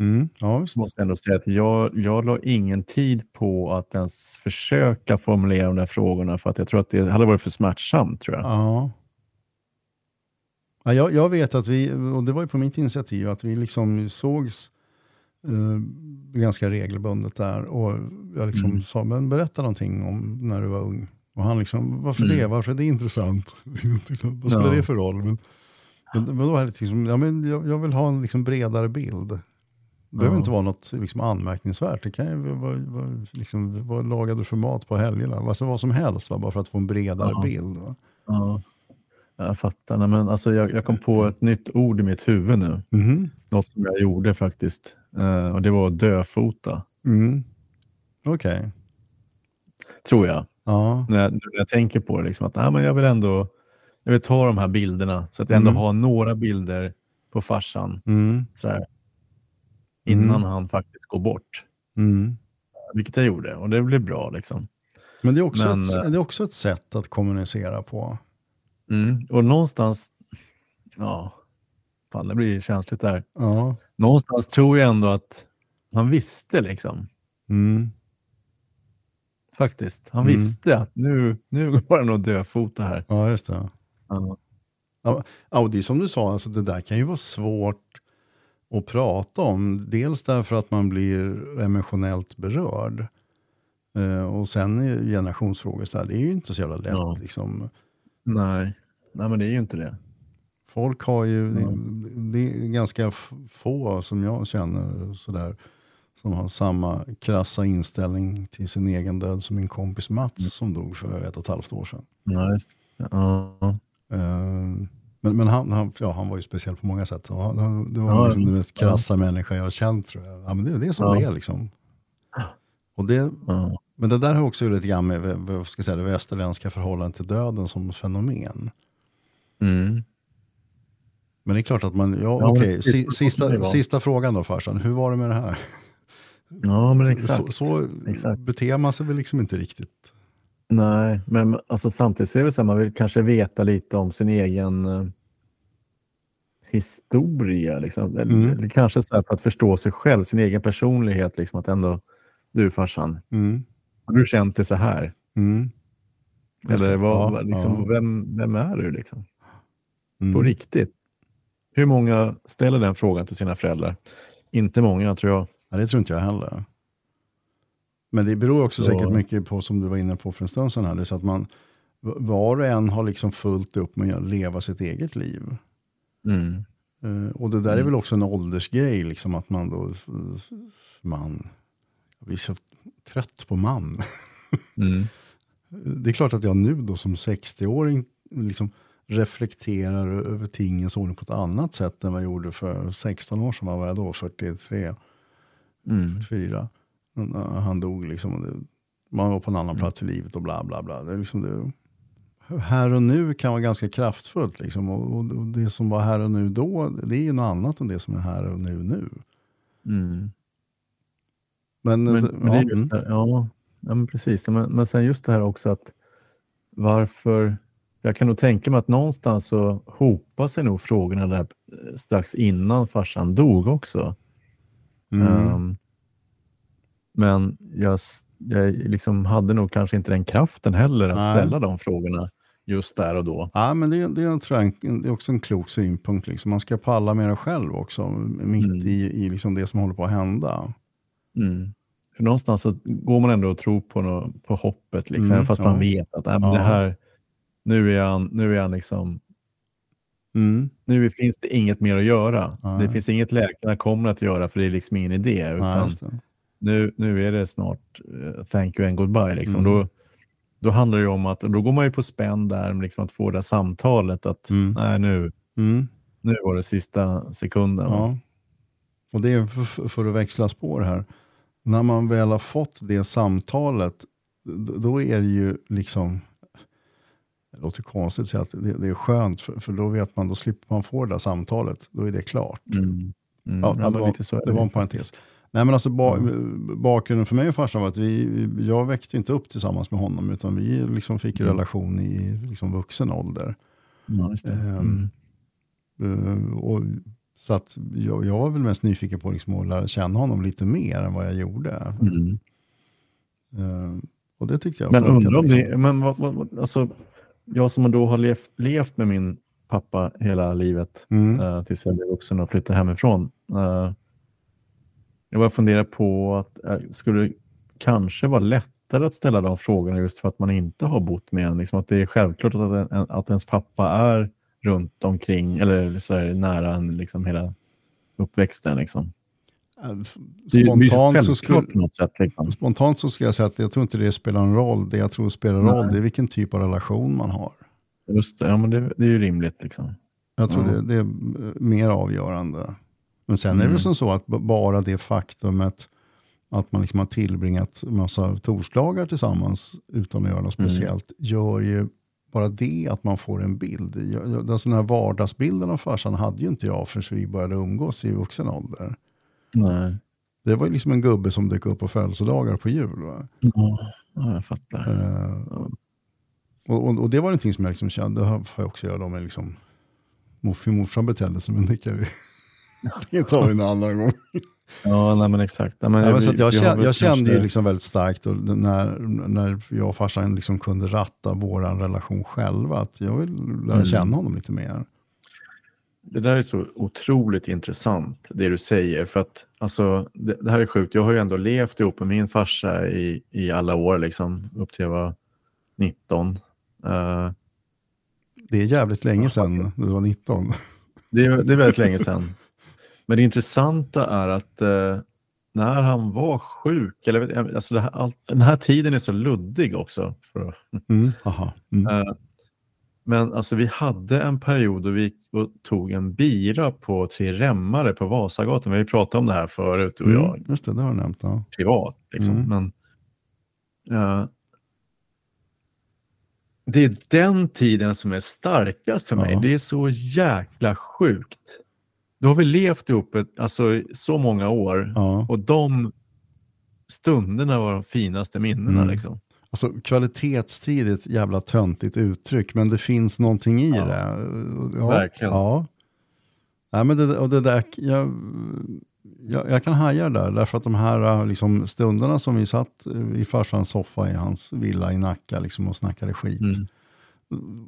[SPEAKER 2] mm, ja,
[SPEAKER 1] måste jag ändå säga att jag, jag la ingen tid på att ens försöka formulera de där frågorna för att jag tror att det hade varit för smärtsamt. Tror jag.
[SPEAKER 2] Ja. Ja, jag, jag vet att vi, och det var ju på mitt initiativ, att vi liksom sågs eh, ganska regelbundet där. Och jag liksom
[SPEAKER 1] Mm.
[SPEAKER 2] sa, men berätta någonting om när du var ung. Och han liksom, varför
[SPEAKER 1] Mm.
[SPEAKER 2] det? Varför är det intressant? *laughs* Vad spelar
[SPEAKER 1] Ja.
[SPEAKER 2] det för roll? Men, men, men då var det liksom, ja, men jag, jag vill ha en liksom bredare bild. Det behöver
[SPEAKER 1] Ja.
[SPEAKER 2] inte vara något liksom anmärkningsvärt. Det kan ju vara, vara, liksom, vad lagade du för mat på helgerna? Alltså vad som helst, va? bara för att få en bredare
[SPEAKER 1] Ja.
[SPEAKER 2] bild. Va?
[SPEAKER 1] Ja, jag fattar. Nej, men alltså, jag, jag kom på ett nytt ord i mitt huvud nu.
[SPEAKER 2] Mhm.
[SPEAKER 1] Något som jag gjorde faktiskt. Eh, och det var döfota,
[SPEAKER 2] Mm. Okej.
[SPEAKER 1] tror jag.
[SPEAKER 2] Ja.
[SPEAKER 1] När jag, när jag tänker på det. Liksom, att ah, men jag vill ändå jag vill ta de här bilderna så att jag ändå
[SPEAKER 2] Mm.
[SPEAKER 1] har några bilder på farsan
[SPEAKER 2] Mm.
[SPEAKER 1] sådär, innan
[SPEAKER 2] Mm.
[SPEAKER 1] han faktiskt går bort.
[SPEAKER 2] Mm.
[SPEAKER 1] Vilket jag gjorde och det blev bra. Liksom.
[SPEAKER 2] Men det är, också
[SPEAKER 1] Men,
[SPEAKER 2] ett,
[SPEAKER 1] eh,
[SPEAKER 2] det är också ett sätt att kommunicera på.
[SPEAKER 1] Mm. Och någonstans, ja, fan det blir känsligt där.
[SPEAKER 2] Ja.
[SPEAKER 1] Någonstans tror jag ändå att han visste liksom. Faktiskt. Han
[SPEAKER 2] Mm.
[SPEAKER 1] visste att nu, nu går han nog döfota här.
[SPEAKER 2] ja, just det.
[SPEAKER 1] Ja.
[SPEAKER 2] Ja, det är som du sa, alltså det där kan ju vara svårt att prata om. Dels därför att man blir emotionellt berörd. Eh, och sen generationsfrågor, så här, det är ju inte så jävla lätt.
[SPEAKER 1] Ja.
[SPEAKER 2] Liksom.
[SPEAKER 1] Nej. Nej, men det är ju inte det.
[SPEAKER 2] Folk har ju,
[SPEAKER 1] Ja.
[SPEAKER 2] det, det är ganska få som jag känner sådär, som har samma krassa inställning till sin egen död som min kompis Mats
[SPEAKER 1] Mm.
[SPEAKER 2] som dog för ett och ett halvt år sedan.
[SPEAKER 1] Ja, det. Ja.
[SPEAKER 2] Eh, men men han, han, ja, han var ju speciell på många sätt. Han, han, det var
[SPEAKER 1] Ja,
[SPEAKER 2] liksom den mest
[SPEAKER 1] ja.
[SPEAKER 2] krassa människa jag har känt tror jag. Ja, men det, det är som
[SPEAKER 1] Ja.
[SPEAKER 2] det är liksom. Och det,
[SPEAKER 1] Ja.
[SPEAKER 2] men det där har också lite grann med vad ska säga, det västerländska förhållandet till döden som fenomen.
[SPEAKER 1] Mm.
[SPEAKER 2] Men det är klart att man, ja,
[SPEAKER 1] Ja,
[SPEAKER 2] okej,
[SPEAKER 1] det
[SPEAKER 2] sista,
[SPEAKER 1] vara.
[SPEAKER 2] sista frågan då farsan, hur var det med det här?
[SPEAKER 1] Ja, men exakt.
[SPEAKER 2] Så, så
[SPEAKER 1] Exakt.
[SPEAKER 2] beter man sig väl liksom inte riktigt.
[SPEAKER 1] Nej, men alltså, samtidigt så är det så att man vill kanske veta lite om sin egen eh, historia. Liksom.
[SPEAKER 2] Mm.
[SPEAKER 1] eller kanske så här för att förstå sig själv, sin egen personlighet. Liksom, att ändå, du farsan,
[SPEAKER 2] Mm.
[SPEAKER 1] har du känt det så här?
[SPEAKER 2] Mm.
[SPEAKER 1] Eller vad,
[SPEAKER 2] Ja,
[SPEAKER 1] liksom,
[SPEAKER 2] ja.
[SPEAKER 1] vem, vem är du? Liksom?
[SPEAKER 2] Mm.
[SPEAKER 1] På riktigt. Hur många ställer den frågan till sina föräldrar? Inte många, tror jag.
[SPEAKER 2] Ja, det tror inte jag heller. Men det beror också
[SPEAKER 1] Så-
[SPEAKER 2] säkert mycket på, som du var inne på för en stund sedan, här, det är så att man, var och en har liksom fullt upp med att leva sitt eget liv.
[SPEAKER 1] Mm.
[SPEAKER 2] Eh, och det där är väl också en åldersgrej, liksom att man då, man, jag blir så trött på man. *laughs*
[SPEAKER 1] Mm.
[SPEAKER 2] Det är klart att jag nu då som 60-åring liksom reflekterar över tingens ordning på ett annat sätt än vad jag gjorde för 16 år sedan. Vad var jag då? 43,
[SPEAKER 1] Mm.
[SPEAKER 2] 44. Han dog liksom. Det, man var på en annan plats i livet och bla bla bla. Det är liksom det, här och nu kan vara ganska kraftfullt. Liksom. Och, och, det som var här och nu då, det är ju något annat än det som är här och nu nu.
[SPEAKER 1] Mm.
[SPEAKER 2] Men,
[SPEAKER 1] Men,
[SPEAKER 2] det-
[SPEAKER 1] men är
[SPEAKER 2] ja, mm.
[SPEAKER 1] det, ja, ja men precis. Men, men sen just det här också att varför, jag kan nog tänka mig att någonstans så hopar sig nog frågorna där eh, strax innan farsan dog också.
[SPEAKER 2] Mm.
[SPEAKER 1] Ehm, men jag, jag liksom hade nog kanske inte den kraften heller att
[SPEAKER 2] Nej.
[SPEAKER 1] ställa de frågorna just där och då.
[SPEAKER 2] Ja, men det, det, jag, det är också en klok synpunkt. Liksom. Man ska palla med det själv också, mitt
[SPEAKER 1] Mm.
[SPEAKER 2] i, i liksom det som håller på att hända.
[SPEAKER 1] Mm. För någonstans så går man ändå och tror på, på hoppet, liksom,
[SPEAKER 2] Mm,
[SPEAKER 1] fast
[SPEAKER 2] ja.
[SPEAKER 1] man vet att äh,
[SPEAKER 2] Ja.
[SPEAKER 1] det här, nu är han, nu är han liksom
[SPEAKER 2] Mm.
[SPEAKER 1] nu finns det inget mer att göra.
[SPEAKER 2] Nej.
[SPEAKER 1] Det finns inget läkarna kommer att göra för det är liksom ingen idé.
[SPEAKER 2] Nej,
[SPEAKER 1] Utan
[SPEAKER 2] det.
[SPEAKER 1] nu, nu är det snart eh, thank you and goodbye. Liksom.
[SPEAKER 2] Mm.
[SPEAKER 1] Då, då handlar det om att, då går man ju på spänn där, liksom att få det samtalet att
[SPEAKER 2] Mm.
[SPEAKER 1] nej, nu,
[SPEAKER 2] Mm.
[SPEAKER 1] nu var det sista sekunden.
[SPEAKER 2] Ja. Och det är för, för att växla spår här. När man väl har fått det samtalet, då är det ju liksom, det låter konstigt att säga att det, det är skönt, för, för då vet man, då slipper man få det där samtalet. Då är det klart.
[SPEAKER 1] Mm. Mm.
[SPEAKER 2] Ja, det
[SPEAKER 1] men
[SPEAKER 2] var-
[SPEAKER 1] lite så är
[SPEAKER 2] Det var en parentes. Nej, men alltså, ba, bakgrunden för mig och farsan var att vi, jag växte inte upp tillsammans med honom, utan vi liksom fick en
[SPEAKER 1] Mm.
[SPEAKER 2] relation i liksom vuxen ålder.
[SPEAKER 1] Ja.
[SPEAKER 2] Ehm,
[SPEAKER 1] Mm.
[SPEAKER 2] Eh, och, så att jag, jag var väl mest nyfiken på liksom att lära känna honom lite mer än vad jag gjorde.
[SPEAKER 1] Mm.
[SPEAKER 2] Eh, och det tyckte jag
[SPEAKER 1] Men undrar om
[SPEAKER 2] liksom.
[SPEAKER 1] det, men vad, vad, vad- alltså, jag som då har levt, levt med min pappa hela livet,
[SPEAKER 2] Mm.
[SPEAKER 1] eh, tills jag blev vuxen och flyttade hemifrån. Eh, jag bara funderar på att eh, skulle det kanske vara lättare att ställa de frågorna just för att man inte har bott med en. Liksom att det är självklart att, en, att ens pappa är runt omkring eller så här, nära en liksom hela uppväxten. Liksom.
[SPEAKER 2] Spontant, så skulle,
[SPEAKER 1] sätt. Liksom.
[SPEAKER 2] spontant så ska jag säga att jag tror inte det spelar en roll. Det jag tror spelar roll
[SPEAKER 1] Nej.
[SPEAKER 2] det är vilken typ av relation man har.
[SPEAKER 1] Just det, ja, men det, det är ju rimligt. Liksom.
[SPEAKER 2] Jag tror
[SPEAKER 1] Ja.
[SPEAKER 2] det, det är eh, mer avgörande. Men sen är det
[SPEAKER 1] Mm.
[SPEAKER 2] väl som så att bara det faktumet att man liksom har tillbringat massa torsdagar tillsammans utan att göra något
[SPEAKER 1] Mm.
[SPEAKER 2] speciellt gör ju bara det att man får en bild. Jag- jag- Alltså den här vardagsbilden av farsan hade ju inte jag förrän vi började umgås i vuxen ålder.
[SPEAKER 1] Nej.
[SPEAKER 2] Det var ju liksom en gubbe som dök upp på födelsedagar på jul. Va?
[SPEAKER 1] Ja, ja, jag fattar.
[SPEAKER 2] Eh, och, och, och det var någonting som jag liksom kände, det har jag också göra med liksom, hur morsan betedde sig, men det kan vi, *laughs* det tar vi en annan gång.
[SPEAKER 1] Ja, nej, men exakt. Nej, men
[SPEAKER 2] Ja, men
[SPEAKER 1] vi-
[SPEAKER 2] jag, kände, jag kände ju liksom väldigt starkt och när, när jag och farsan liksom kunde ratta vår relation själva, att jag vill lära
[SPEAKER 1] Mm.
[SPEAKER 2] känna honom lite mer.
[SPEAKER 1] Det där är så otroligt intressant, det du säger. För att, alltså, det, det här är sjukt. Jag har ju ändå levt ihop med min farsa i, i alla år, liksom, upp till jag var 19. Eh,
[SPEAKER 2] Det är jävligt länge sedan du var 19.
[SPEAKER 1] det, är, det är väldigt länge *laughs* sedan. Men det intressanta är att eh, när han var sjuk, eller, alltså här, allt, den här tiden är så luddig också. För,
[SPEAKER 2] Mm. Aha. Mm.
[SPEAKER 1] Eh, Men alltså vi hade en period då vi tog en bira på Tre Remmare på Vasagatan. Vi har pratat om det här förut, du och jag,
[SPEAKER 2] Mm. Just det, det har du nämnt. Ja.
[SPEAKER 1] privat. Liksom.
[SPEAKER 2] Mm.
[SPEAKER 1] Men, eh, det är den tiden som är starkast för mig.
[SPEAKER 2] Ja.
[SPEAKER 1] Det är så jäkla sjukt. Då har vi levt ihop ett, alltså, så många år
[SPEAKER 2] Ja.
[SPEAKER 1] och de stunderna var de finaste minnena.
[SPEAKER 2] Mm.
[SPEAKER 1] Liksom.
[SPEAKER 2] Alltså kvalitetstid är ett jävla töntigt uttryck, men det finns någonting i
[SPEAKER 1] Ja.
[SPEAKER 2] det. Ja,
[SPEAKER 1] Verkligen.
[SPEAKER 2] Ja. Nej, men det, och det där, jag, jag, jag kan haja det där, därför att de här liksom, stunderna som vi satt i farsans soffa i hans villa i Nacka liksom, och snackade skit.
[SPEAKER 1] Mm.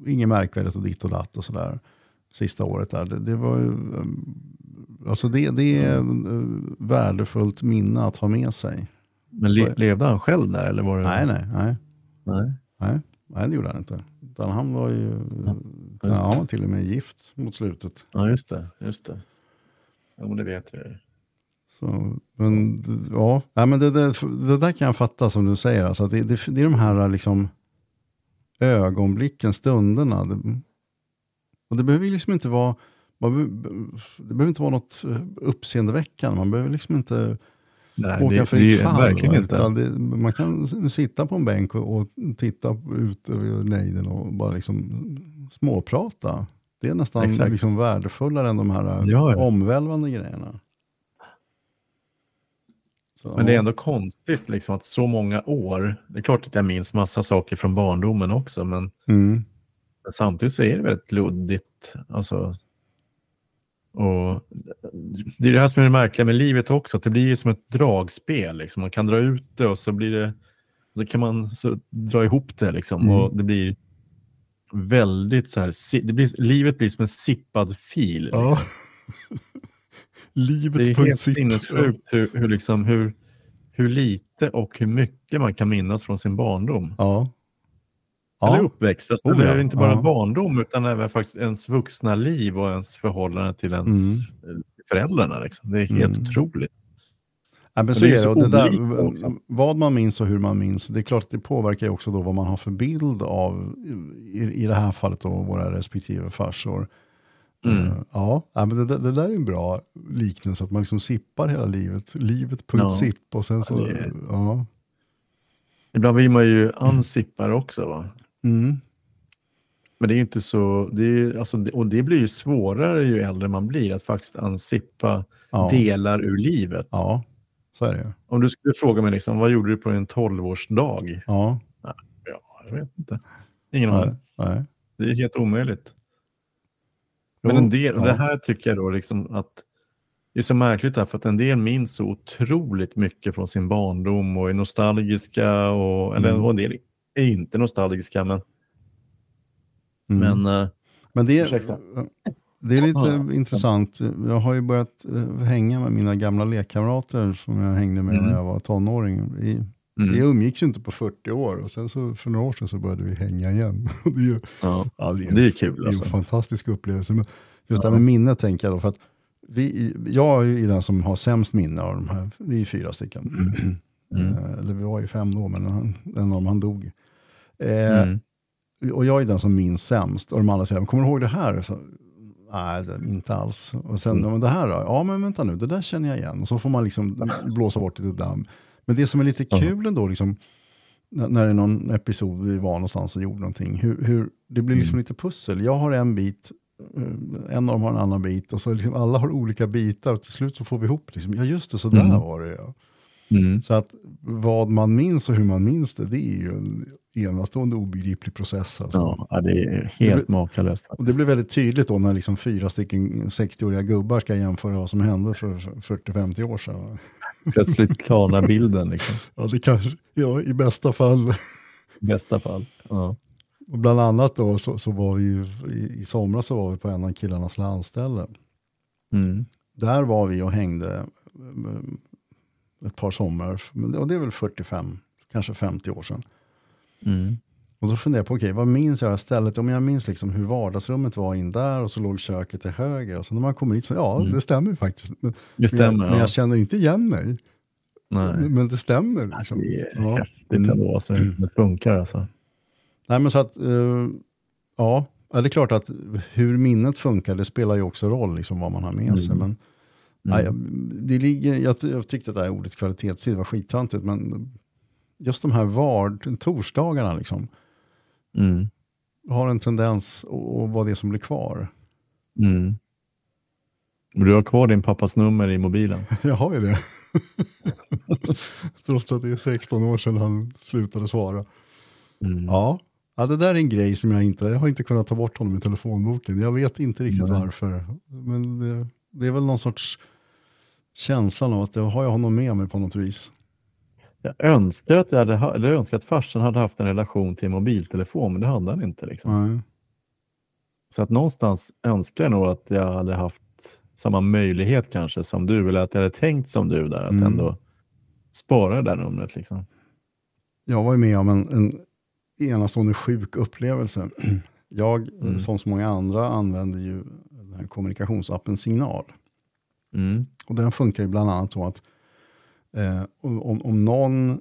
[SPEAKER 2] Inget märkvärdigt och ditt och datt och sådär. Sista året där. Det, det var ju, um, alltså det, det är mm. värdefullt minne att ha med sig.
[SPEAKER 1] Men le, levde han själv där? Eller var det...
[SPEAKER 2] Nej, nej, nej.
[SPEAKER 1] nej.
[SPEAKER 2] Nej, nej det gjorde han inte. Utan han var ju
[SPEAKER 1] Ja,
[SPEAKER 2] ja,
[SPEAKER 1] just
[SPEAKER 2] han var till och med gift mot slutet.
[SPEAKER 1] Ja, just det. Just det. Ja, men det vet ju.
[SPEAKER 2] Så, men ja, ja men det, det, det där kan jag fatta som du säger. Alltså, det, det, det är de här liksom, ögonblicken, stunderna. Det, och det behöver liksom inte vara man, det behöver inte vara något eh, uppseendeväckande. Man behöver liksom inte
[SPEAKER 1] Nej,
[SPEAKER 2] åka
[SPEAKER 1] det,
[SPEAKER 2] fritt
[SPEAKER 1] det
[SPEAKER 2] fall.
[SPEAKER 1] verkligen inte.
[SPEAKER 2] Det, man kan sitta på en bänk och, och titta ut över nejden och bara liksom småprata. Det är nästan
[SPEAKER 1] Exakt.
[SPEAKER 2] liksom värdefullare än de här
[SPEAKER 1] Ja, ja.
[SPEAKER 2] omvälvande grejerna. Så,
[SPEAKER 1] Men det är ändå konstigt liksom, att så många år, det är klart att jag minns massa saker från barndomen också, men
[SPEAKER 2] Mm.
[SPEAKER 1] Men samtidigt så är det väldigt luddigt. Alltså, och det är det här som är det märkliga med livet också, att det blir som ett dragspel. Liksom. Man kan dra ut det och så blir det, så kan man så dra ihop det. Liksom.
[SPEAKER 2] Mm.
[SPEAKER 1] Och det blir väldigt så här, det blir, livet blir som en sippad fil.
[SPEAKER 2] Ja. *laughs*
[SPEAKER 1] Det är
[SPEAKER 2] Livet
[SPEAKER 1] helt sinnessjukt hur, hur, liksom, hur, hur lite och hur mycket man kan minnas från sin barndom.
[SPEAKER 2] Ja.
[SPEAKER 1] Eller
[SPEAKER 2] Ja.
[SPEAKER 1] uppväxt. Alltså,
[SPEAKER 2] Oh,
[SPEAKER 1] det
[SPEAKER 2] ja.
[SPEAKER 1] är inte bara
[SPEAKER 2] Ja.
[SPEAKER 1] barndom utan även faktiskt ens vuxna liv och ens förhållande till ens föräldrarna. Liksom. Det är helt
[SPEAKER 2] Mm.
[SPEAKER 1] otroligt.
[SPEAKER 2] Ja, men
[SPEAKER 1] Men
[SPEAKER 2] så
[SPEAKER 1] det
[SPEAKER 2] är
[SPEAKER 1] så
[SPEAKER 2] det där, vad man minns och hur man minns, det är klart att det påverkar ju också då vad man har för bild av, i, i det här fallet då, våra respektive farsor.
[SPEAKER 1] Mm.
[SPEAKER 2] Eh, ja, ja, men det, där- det där är en bra liknelse, att man liksom sippar hela livet. Livet.sipp och sen så,
[SPEAKER 1] Ja, det är-
[SPEAKER 2] ja.
[SPEAKER 1] Ibland vill man ju ansippare också. Va?
[SPEAKER 2] Mm.
[SPEAKER 1] Men det är ju inte så... Det är, alltså, och det blir ju svårare ju äldre man blir att faktiskt ansippa
[SPEAKER 2] Ja.
[SPEAKER 1] delar ur livet.
[SPEAKER 2] ja, så är det ju.
[SPEAKER 1] Om du skulle fråga mig liksom, vad gjorde du på en 12-årsdag?
[SPEAKER 2] Ja,
[SPEAKER 1] Ja, jag vet inte. Ingen aning. Det är helt omöjligt. Men
[SPEAKER 2] Jo,
[SPEAKER 1] en del,
[SPEAKER 2] ja.
[SPEAKER 1] det här tycker jag då liksom att det är så märkligt här, för att en del minns så otroligt mycket från sin barndom och är nostalgiska och, eller,
[SPEAKER 2] Mm.
[SPEAKER 1] och en del är inte nostalgiska. Men,
[SPEAKER 2] Mm.
[SPEAKER 1] men eh,
[SPEAKER 2] Men det,
[SPEAKER 1] Ursäkta.
[SPEAKER 2] det är lite
[SPEAKER 1] Ja.
[SPEAKER 2] intressant. Jag har ju börjat eh, hänga med mina gamla lekkamrater som jag hängde med
[SPEAKER 1] Mm.
[SPEAKER 2] när jag var tonåring. Vi,
[SPEAKER 1] mm,
[SPEAKER 2] vi umgicks ju inte på 40 år och sen så för några år sedan så började vi hänga igen. *laughs* Det är ju
[SPEAKER 1] ja,
[SPEAKER 2] ja, det är,
[SPEAKER 1] det är kul
[SPEAKER 2] det är
[SPEAKER 1] alltså.
[SPEAKER 2] en fantastisk upplevelse. Men just det här med minnet tänker jag då. För att vi, jag är ju den som har sämst minne av de här. Vi är fyra stycken. *clears throat*
[SPEAKER 1] Mm.
[SPEAKER 2] Eh, Eller vi var ju fem då, men han, en av dem han dog. Eh,
[SPEAKER 1] Mm.
[SPEAKER 2] Och jag är den som minns sämst. Och de andra säger, kommer du ihåg det här? Så, Nej, det, inte alls. Och sen,
[SPEAKER 1] Mm.
[SPEAKER 2] men det här då? Ja, men vänta nu, det där känner jag igen. Och så får man liksom blåsa bort lite damm. Men det som är lite kul ändå, liksom, när, när det är någon episod vi var någonstans och gjorde någonting, hur, hur det blir liksom
[SPEAKER 1] Mm.
[SPEAKER 2] lite pussel. Jag har en bit, eh, en av dem har en annan bit och så liksom alla har olika bitar och till slut så får vi ihop, liksom, ja just det, så där
[SPEAKER 1] Mm.
[SPEAKER 2] var det ja.
[SPEAKER 1] Mm.
[SPEAKER 2] Så att vad man minns och hur man minns det, det är ju en enastående obegriplig process. Alltså.
[SPEAKER 1] Ja, det är helt makalöst.
[SPEAKER 2] Och det blir väldigt tydligt då när liksom fyra stycken 60-åriga gubbar ska jämföra vad som hände för 40-50 år sedan.
[SPEAKER 1] Plötsligt *laughs* klarnar bilden. Liksom.
[SPEAKER 2] Ja, det kanske, ja, i bästa fall.
[SPEAKER 1] I bästa fall. Ja.
[SPEAKER 2] Och bland annat då så, så var vi ju, i, i somras så var vi på en av killarnas landställe.
[SPEAKER 1] Mm.
[SPEAKER 2] Där var vi och hängde mm, ett par somrar, och det är väl 45, kanske 50 år sedan.
[SPEAKER 1] Mm.
[SPEAKER 2] Och då funderade jag på, okej, vad minns jag av det här stället? Om jag minns liksom hur vardagsrummet var in där och så låg köket till höger. Och så när man kommer hit så, ja,
[SPEAKER 1] Mm.
[SPEAKER 2] det stämmer ju faktiskt. Men,
[SPEAKER 1] Det
[SPEAKER 2] men, jag,
[SPEAKER 1] stämmer.
[SPEAKER 2] men
[SPEAKER 1] ja.
[SPEAKER 2] jag känner inte igen mig.
[SPEAKER 1] Nej.
[SPEAKER 2] Men det stämmer. Liksom.
[SPEAKER 1] Det är
[SPEAKER 2] Ja.
[SPEAKER 1] häftigt
[SPEAKER 2] Mm.
[SPEAKER 1] ändå. Alltså, det funkar alltså.
[SPEAKER 2] Nej, men så att, eh, ja, ja, det är klart att hur minnet funkar, det spelar ju också roll, liksom, vad man har med sig.
[SPEAKER 1] Mm.
[SPEAKER 2] Men, nej, jag- det ligger, jag, jag tyckte att det här ordet kvalitetstid var skittöntigt, men just de här vard, torsdagarna liksom,
[SPEAKER 1] Mm.
[SPEAKER 2] har en tendens att vara det som blir kvar.
[SPEAKER 1] Mm. Men Du har kvar din pappas nummer i mobilen. *laughs*
[SPEAKER 2] Jag har ju det. *laughs* Trots att det är 16 år sedan han slutade svara.
[SPEAKER 1] Mm.
[SPEAKER 2] Ja. ja, det där är en grej som jag inte, jag har inte kunnat ta bort honom i telefonboken. Jag vet inte riktigt
[SPEAKER 1] Nej.
[SPEAKER 2] varför. Men det, det är väl någon sorts känslan av att jag har jag honom med mig på något vis.
[SPEAKER 1] Jag önskar att, jag hade, ha- eller jag önskar att farsan hade haft en relation till mobiltelefon, men det hade han inte. Liksom.
[SPEAKER 2] Nej.
[SPEAKER 1] Så att någonstans önskar jag nog att jag hade haft samma möjlighet kanske som du, eller att jag hade tänkt som du där, att
[SPEAKER 2] Mm.
[SPEAKER 1] ändå spara det där numret. Liksom.
[SPEAKER 2] Jag var ju med om en, en, enastående sjuk upplevelse. *clears throat* Jag,
[SPEAKER 1] Mm.
[SPEAKER 2] som så många andra, använder ju den här kommunikationsappen Signal.
[SPEAKER 1] Mm.
[SPEAKER 2] Och den funkar ju bland annat så att eh, om, om någon eh,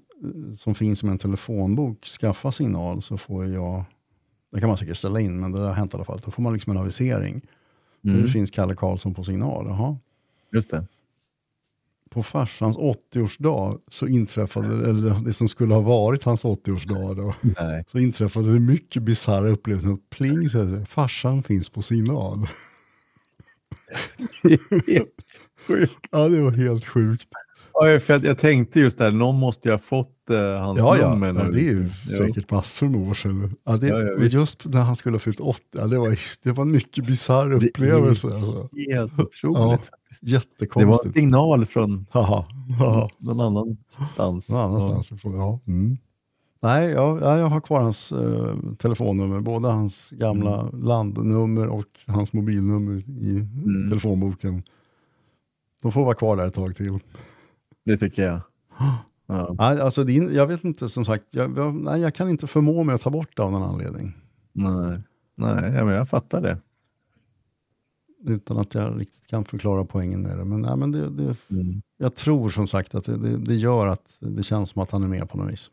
[SPEAKER 2] som finns med en telefonbok skaffar signal så får jag, det kan man säkert ställa in, men det har hänt i alla fall, då får man liksom en avisering.
[SPEAKER 1] Mm.
[SPEAKER 2] Nu finns Kalle Karlsson på signal. Jaha.
[SPEAKER 1] Just det.
[SPEAKER 2] På farsans 80-årsdag så inträffade, eller det som skulle ha varit hans 80-årsdag då,
[SPEAKER 1] Nej.
[SPEAKER 2] så inträffade det mycket bisarra upplevelser. Pling, så här, farsan finns på signal. *laughs*
[SPEAKER 1] Helt sjukt.
[SPEAKER 2] Ja, det var helt sjukt.
[SPEAKER 1] Ja, för jag, jag tänkte just där, någon måste ju ha fått eh, hans
[SPEAKER 2] Ja, ja,
[SPEAKER 1] nummer
[SPEAKER 2] ja det är ju
[SPEAKER 1] Jo.
[SPEAKER 2] säkert massor med år sedan. Ja, det,
[SPEAKER 1] Ja, ja,
[SPEAKER 2] just när han skulle ha fyllt 80, ja, det, var, det var en mycket bisarr
[SPEAKER 1] Det är-
[SPEAKER 2] upplevelse. Alltså.
[SPEAKER 1] Helt otroligt
[SPEAKER 2] Ja,
[SPEAKER 1] faktiskt. Det var en
[SPEAKER 2] Jättekonstigt.
[SPEAKER 1] signal från
[SPEAKER 2] Haha, haha.
[SPEAKER 1] någon annanstans.
[SPEAKER 2] Någon annanstans ifrån, ja. Mm. Nej, jag, ja, jag har kvar hans eh, telefonnummer, både hans gamla landnummer och hans mobilnummer i
[SPEAKER 1] Mm.
[SPEAKER 2] telefonboken. De får vara kvar där ett tag till.
[SPEAKER 1] Det tycker jag. Ja.
[SPEAKER 2] Nej, alltså din, jag vet inte, som sagt, jag, jag, nej, jag kan inte förmå mig att ta bort det av någon anledning.
[SPEAKER 1] Nej, Nej ja, men jag fattar det.
[SPEAKER 2] Utan att jag riktigt kan förklara poängen med det. Men, nej, men det, det,
[SPEAKER 1] Mm.
[SPEAKER 2] jag tror som sagt att det, det, det gör att det känns som att han är med på något vis.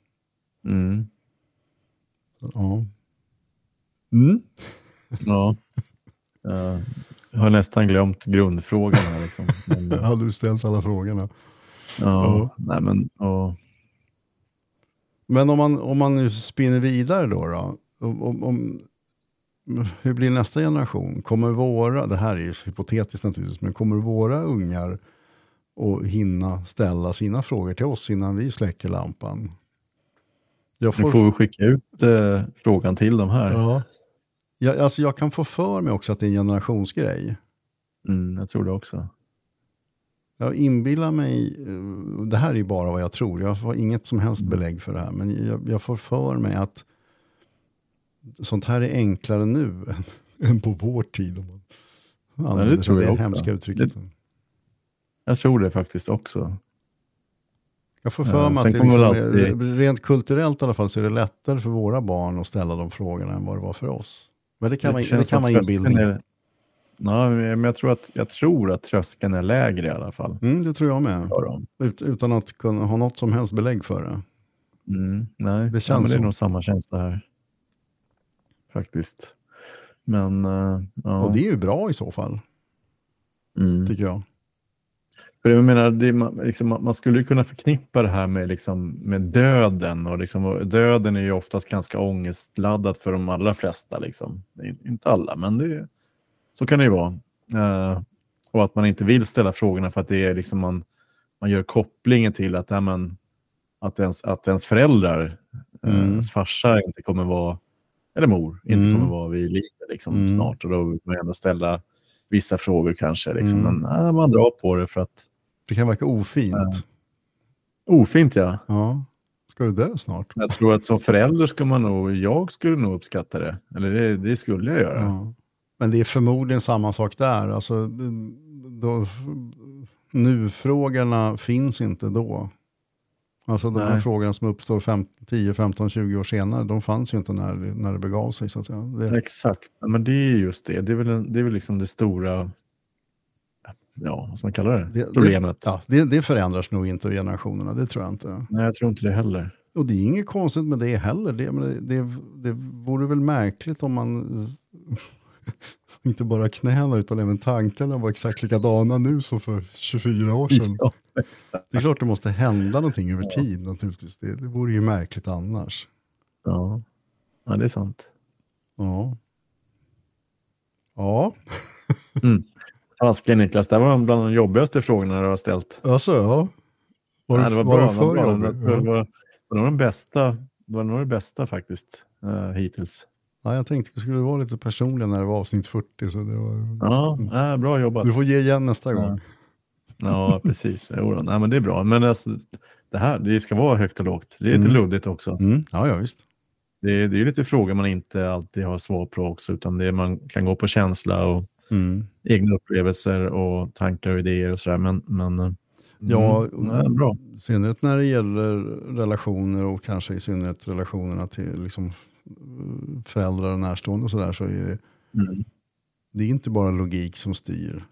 [SPEAKER 1] Mm.
[SPEAKER 2] Så, Ja. Mm.
[SPEAKER 1] Ja. Jag har nästan glömt grundfrågan här. Liksom. *laughs* Men,
[SPEAKER 2] Hade du ställt alla frågorna?
[SPEAKER 1] Ja, nej, men, ja.
[SPEAKER 2] Men om man, om man nu spinner vidare då, då om, om, hur blir nästa generation? Kommer våra, det här är ju hypotetiskt naturligtvis, men kommer våra ungar att hinna ställa sina frågor till oss innan vi släcker lampan? Jag
[SPEAKER 1] Nu får vi skicka ut eh, frågan till dem här.
[SPEAKER 2] ja, jag, alltså jag kan få för mig också att det är en generationsgrej.
[SPEAKER 1] Mm, jag tror det också.
[SPEAKER 2] Jag inbillar mig, eh, det här är bara vad jag tror, jag har inget som helst belägg för det här, men jag, jag får för mig att sånt här är enklare nu än, *laughs* än på vår tid. Om man använder sig
[SPEAKER 1] tror jag
[SPEAKER 2] det
[SPEAKER 1] också.
[SPEAKER 2] hemska uttrycket.
[SPEAKER 1] Jag tror det faktiskt också.
[SPEAKER 2] Jag får för mig att det liksom
[SPEAKER 1] alltid-
[SPEAKER 2] rent kulturellt i alla fall så är det lättare för våra barn att ställa de frågorna än vad det var för oss. Men det kan, vara, det kan vara inbildning.
[SPEAKER 1] Är, ja, men jag tror, att, jag tror att tröskeln är lägre i alla fall.
[SPEAKER 2] Mm, det tror jag med. Ut, utan att kunna ha något som helst belägg för det.
[SPEAKER 1] Mm, nej,
[SPEAKER 2] Det
[SPEAKER 1] ja,
[SPEAKER 2] känns
[SPEAKER 1] men det är nog samma känsla här. Faktiskt. Men, eh, ja.
[SPEAKER 2] Och det är ju bra i så fall,
[SPEAKER 1] mm.
[SPEAKER 2] tycker jag.
[SPEAKER 1] För jag menar, det, är man, liksom, man skulle ju kunna förknippa det här med, liksom, med döden. Och liksom, och döden är ju oftast ganska ångestladdad för de allra flesta. Liksom. In- Inte alla, men det, så kan det ju vara. Eh, och att man inte vill ställa frågorna för att det är liksom man, man gör kopplingen till att, ja, men, att, ens, att ens föräldrar, eh,
[SPEAKER 2] Mm.
[SPEAKER 1] ens farsa inte kommer vara, eller mor, inte
[SPEAKER 2] Mm.
[SPEAKER 1] kommer vara vid liv liksom,
[SPEAKER 2] Mm.
[SPEAKER 1] snart. Och då vill man ändå ställa vissa frågor kanske. Liksom.
[SPEAKER 2] Mm.
[SPEAKER 1] Men nej, man drar på det för att
[SPEAKER 2] Det kan verka ofint.
[SPEAKER 1] Ja. Ofint ja.
[SPEAKER 2] Ja. Ska du dö snart?
[SPEAKER 1] Jag tror att som förälder ska man nog, jag skulle nog uppskatta det. Eller det, det skulle jag göra.
[SPEAKER 2] Ja. Men det är förmodligen samma sak där. Alltså, då, nu-frågorna finns inte då. Alltså de här
[SPEAKER 1] Nej.
[SPEAKER 2] frågorna som uppstår fem, 10, 15, 20 år senare, de fanns ju inte när, det- när det begav sig. Så. Det,
[SPEAKER 1] Exakt, Ja, men det är just det. Det är väl, det är väl liksom det stora, ja, vad ska man kalla det?
[SPEAKER 2] Det-
[SPEAKER 1] Problemet.
[SPEAKER 2] ja, det, det förändras nog inte i generationerna, det tror jag inte.
[SPEAKER 1] Nej, jag tror inte det heller.
[SPEAKER 2] Och det är inget konstigt med det heller. Det, men det, det, det vore väl märkligt om man *laughs* inte bara knäna utan även tankarna var exakt likadana nu som för 24 år sedan.
[SPEAKER 1] Ja.
[SPEAKER 2] Det är klart det måste hända någonting över tid naturligtvis. Det, det vore ju märkligt annars.
[SPEAKER 1] Ja. ja, det är sant.
[SPEAKER 2] Ja. Ja, *laughs*
[SPEAKER 1] Fasiken Niklas, det var bland de jobbigaste frågorna du har ställt.
[SPEAKER 2] alltså ja. Var,
[SPEAKER 1] Nej,
[SPEAKER 2] det,
[SPEAKER 1] var
[SPEAKER 2] var
[SPEAKER 1] bra. var
[SPEAKER 2] för jobbigt?
[SPEAKER 1] Det var,
[SPEAKER 2] Ja.
[SPEAKER 1] var, var nog den bästa, var nog det bästa faktiskt, uh, hittills.
[SPEAKER 2] Ja, jag tänkte vi skulle vara lite personliga när det var avsnitt 40. Så det var...
[SPEAKER 1] Ja, bra jobbat.
[SPEAKER 2] Du får ge igen nästa
[SPEAKER 1] Ja.
[SPEAKER 2] gång.
[SPEAKER 1] Ja, precis. Jo. Nej, men det är bra. Men alltså, det här, det ska vara högt och lågt. Det är lite
[SPEAKER 2] Mm.
[SPEAKER 1] luddigt också.
[SPEAKER 2] Mm. Ja, ja, visst.
[SPEAKER 1] Det är, det är lite frågor man inte alltid har svar på också, utan det är, man kan gå på känsla och
[SPEAKER 2] Mm.
[SPEAKER 1] egna upplevelser och tankar och idéer och sådär. Men, men eh,
[SPEAKER 2] Ja,
[SPEAKER 1] mm, nej, bra.
[SPEAKER 2] I synnerhet när det gäller relationer och kanske i synnerhet relationerna till liksom föräldrar och närstående och sådär så är det,
[SPEAKER 1] Mm.
[SPEAKER 2] det är inte bara logik som styr.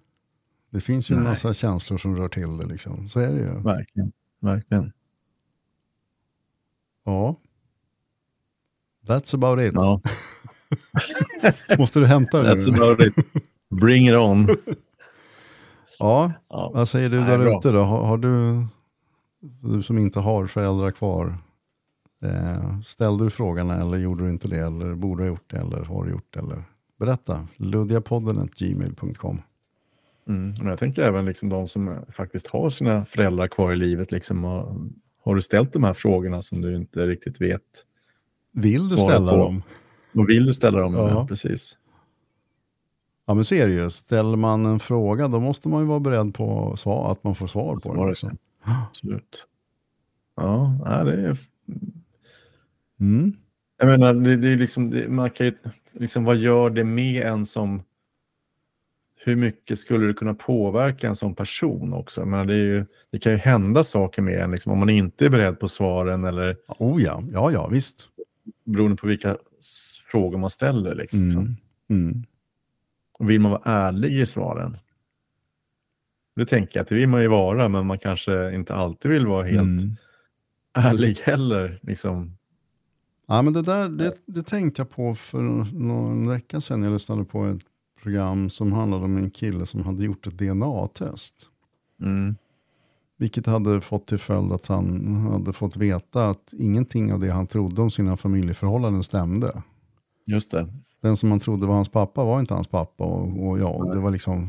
[SPEAKER 2] Det finns ju en
[SPEAKER 1] Nej.
[SPEAKER 2] massa känslor som rör till det liksom. Så är det ju.
[SPEAKER 1] Verkligen. Verkligen.
[SPEAKER 2] Ja. That's about it.
[SPEAKER 1] Ja, *laughs*
[SPEAKER 2] Måste du hämta det
[SPEAKER 1] that's
[SPEAKER 2] nu?
[SPEAKER 1] about it. Bring it on. *laughs*
[SPEAKER 2] Ja,
[SPEAKER 1] Ja.
[SPEAKER 2] vad säger du där ute då? Har, har du, du som inte har föräldrar kvar, eh, ställde du frågan eller gjorde du inte det? Eller borde du ha gjort det? Eller har du gjort det? Eller? Berätta, luddiapodden.gmail.com.
[SPEAKER 1] Mm. Men jag tänker även liksom de som faktiskt har sina föräldrar kvar i livet. Liksom, har, har du ställt de här frågorna som du inte riktigt vet?
[SPEAKER 2] Vill du ställa
[SPEAKER 1] på.
[SPEAKER 2] dem?
[SPEAKER 1] Och vill du ställa dem?
[SPEAKER 2] Ja.
[SPEAKER 1] Precis.
[SPEAKER 2] Ja men så är det ju. Ställer man en fråga då måste man ju vara beredd på att man får svar på den.
[SPEAKER 1] Absolut. Ja, det är...
[SPEAKER 2] Mm.
[SPEAKER 1] Jag menar, det, det är liksom, det, man kan ju, liksom, vad gör det med en som... Hur mycket skulle det kunna påverka en sån person också? Jag menar, det, ju, det kan ju hända saker med en liksom, om man inte är beredd på svaren eller
[SPEAKER 2] Oh ja, ja ja visst.
[SPEAKER 1] beroende på vilka frågor man ställer. Liksom.
[SPEAKER 2] Mm. Mm.
[SPEAKER 1] Vill man vara ärlig i svaren? Det tänker jag att det vill man ju vara, men man kanske inte alltid vill vara helt
[SPEAKER 2] Mm.
[SPEAKER 1] ärlig heller. Liksom.
[SPEAKER 2] Ja, men det, där, det, det tänkte jag på för någon vecka sedan. Jag lyssnade på ett program som handlade om en kille som hade gjort ett DNA-test.
[SPEAKER 1] Mm.
[SPEAKER 2] Vilket hade fått till följd att han hade fått veta att ingenting av det han trodde om sina familjeförhållanden stämde.
[SPEAKER 1] Just det.
[SPEAKER 2] Den som man trodde var hans pappa var inte hans pappa. Och, och ja, det var liksom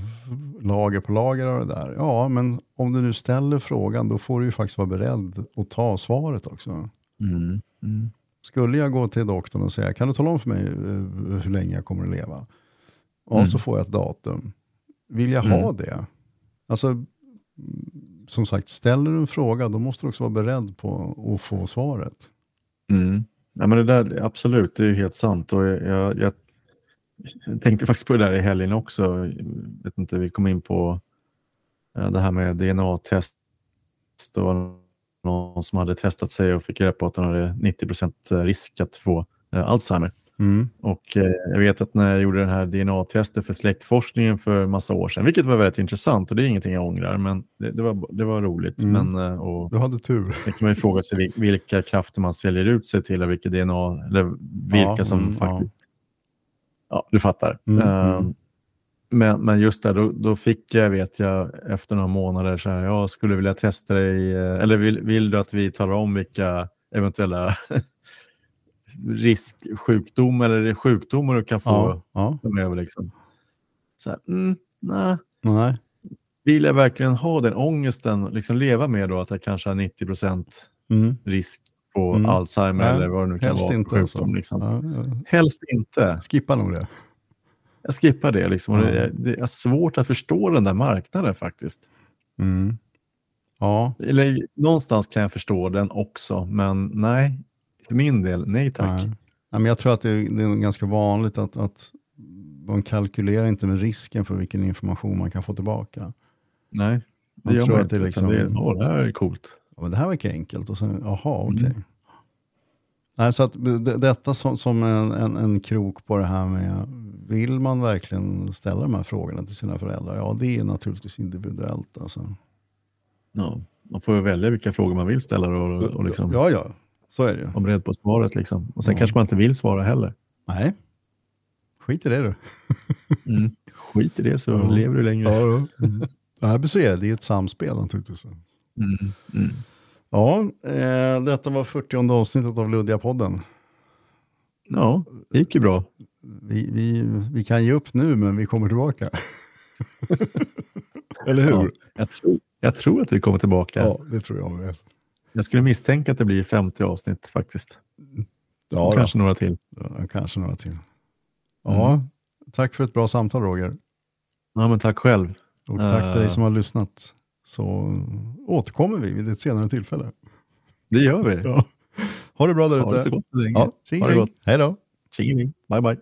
[SPEAKER 2] lager på lager av det där. Ja, men om du nu ställer frågan då får du ju faktiskt vara beredd att ta svaret också.
[SPEAKER 1] Mm. Mm.
[SPEAKER 2] Skulle jag gå till doktorn och säga, kan du tala om för mig eh, hur länge jag kommer att leva? Ja,
[SPEAKER 1] Mm.
[SPEAKER 2] så får jag ett datum. Vill jag
[SPEAKER 1] Mm.
[SPEAKER 2] ha det? Alltså, som sagt, ställer du en fråga, då måste du också vara beredd på att få svaret.
[SPEAKER 1] Mm. Ja, men det där, absolut, det är ju helt sant. Och jag, jag, jag tänkte faktiskt på det där i helgen också. Jag vet inte, vi kom in på eh, det här med DNA-test. Var någon som hade testat sig och fick reda på att han hade 90% risk att få eh, Alzheimer.
[SPEAKER 2] Mm.
[SPEAKER 1] Och eh, jag vet att när jag gjorde den här DNA-testet för släktforskningen för massa år sedan, vilket var väldigt intressant och det är ingenting jag ångrar, men det, det, var, det var roligt.
[SPEAKER 2] Mm.
[SPEAKER 1] Men, eh, och,
[SPEAKER 2] Du hade tur.
[SPEAKER 1] Sen kan man ju fråga sig vil- vilka krafter man säljer ut sig till och vilka DNA, eller vilka
[SPEAKER 2] Ja,
[SPEAKER 1] som
[SPEAKER 2] mm,
[SPEAKER 1] faktiskt... Ja. du fattar. Eh,
[SPEAKER 2] mm.
[SPEAKER 1] Men, men just där, då, då fick jag, vet jag, efter några månader så här, jag skulle vilja testa dig, eh, eller vill, vill du att vi talar om vilka eventuella *laughs* risksjukdom eller sjukdomar du kan få
[SPEAKER 2] Ja, ja,
[SPEAKER 1] framöver? Liksom. Så här, mm, nej.
[SPEAKER 2] nej.
[SPEAKER 1] Vill jag verkligen ha den ångesten, liksom leva med då att jag kanske har 90 procent
[SPEAKER 2] Mm.
[SPEAKER 1] risk på
[SPEAKER 2] Mm.
[SPEAKER 1] Alzheimer
[SPEAKER 2] Nej,
[SPEAKER 1] eller vad det nu kan vara.
[SPEAKER 2] inte alltså.
[SPEAKER 1] sjukdom, liksom.
[SPEAKER 2] Ja, ja.
[SPEAKER 1] Helst inte.
[SPEAKER 2] Skippa nog det.
[SPEAKER 1] Jag skippar det. Liksom.
[SPEAKER 2] Ja.
[SPEAKER 1] det, är- det är svårt att förstå den där marknaden faktiskt.
[SPEAKER 2] Mm. Ja,
[SPEAKER 1] Eller, någonstans kan jag förstå den också, men nej. För min del, nej tack.
[SPEAKER 2] Nej. Nej, men jag tror att det är, det är ganska vanligt att, att man kalkylerar inte med risken för vilken information man kan få tillbaka.
[SPEAKER 1] Nej, det
[SPEAKER 2] Man
[SPEAKER 1] gör
[SPEAKER 2] tror
[SPEAKER 1] man
[SPEAKER 2] att
[SPEAKER 1] inte.
[SPEAKER 2] det är liksom-
[SPEAKER 1] det, åh, det här är coolt.
[SPEAKER 2] Ja, men det här verkar enkelt och sen, jaha, okej.
[SPEAKER 1] Mm.
[SPEAKER 2] Nej, så att det, detta som, som en, en, en krok på det här med, vill man verkligen ställa de här frågorna till sina föräldrar? Ja, det är naturligtvis individuellt. Alltså.
[SPEAKER 1] Ja, man får ju välja vilka frågor man vill ställa och, och liksom
[SPEAKER 2] Ja, ja, så är det ju.
[SPEAKER 1] vara beredd på svaret. Liksom. Och sen
[SPEAKER 2] Ja.
[SPEAKER 1] kanske man inte vill svara heller.
[SPEAKER 2] Nej, skit i det du. *laughs*
[SPEAKER 1] Mm. Skit i det så
[SPEAKER 2] Ja.
[SPEAKER 1] lever du längre.
[SPEAKER 2] Ja, ja. Mm. Men så är det. Det är ett samspel naturligtvis.
[SPEAKER 1] Mm. Mm.
[SPEAKER 2] Ja, eh, detta var 40 avsnittet av Luddiga-podden.
[SPEAKER 1] Ja, det gick ju bra.
[SPEAKER 2] Vi, vi, vi kan ge upp nu, men vi kommer tillbaka. *laughs* Eller hur?
[SPEAKER 1] Ja, jag, tror, jag tror att vi kommer tillbaka.
[SPEAKER 2] Ja, det tror jag med.
[SPEAKER 1] Jag skulle misstänka att det blir 50 avsnitt faktiskt.
[SPEAKER 2] Ja,
[SPEAKER 1] kanske några till.
[SPEAKER 2] Ja, kanske några till. Ja,
[SPEAKER 1] Mm.
[SPEAKER 2] tack för ett bra samtal Roger.
[SPEAKER 1] Ja, men tack själv.
[SPEAKER 2] Och tack till dig
[SPEAKER 1] Eh.
[SPEAKER 2] som har lyssnat. Så återkommer vi vid ett senare tillfälle.
[SPEAKER 1] Det gör vi.
[SPEAKER 2] Ja. Ha det bra där
[SPEAKER 1] Ha det så
[SPEAKER 2] ute.
[SPEAKER 1] gott.
[SPEAKER 2] Ja,
[SPEAKER 1] Ha det gott.
[SPEAKER 2] Hej då.
[SPEAKER 1] Tjingeling. Bye bye.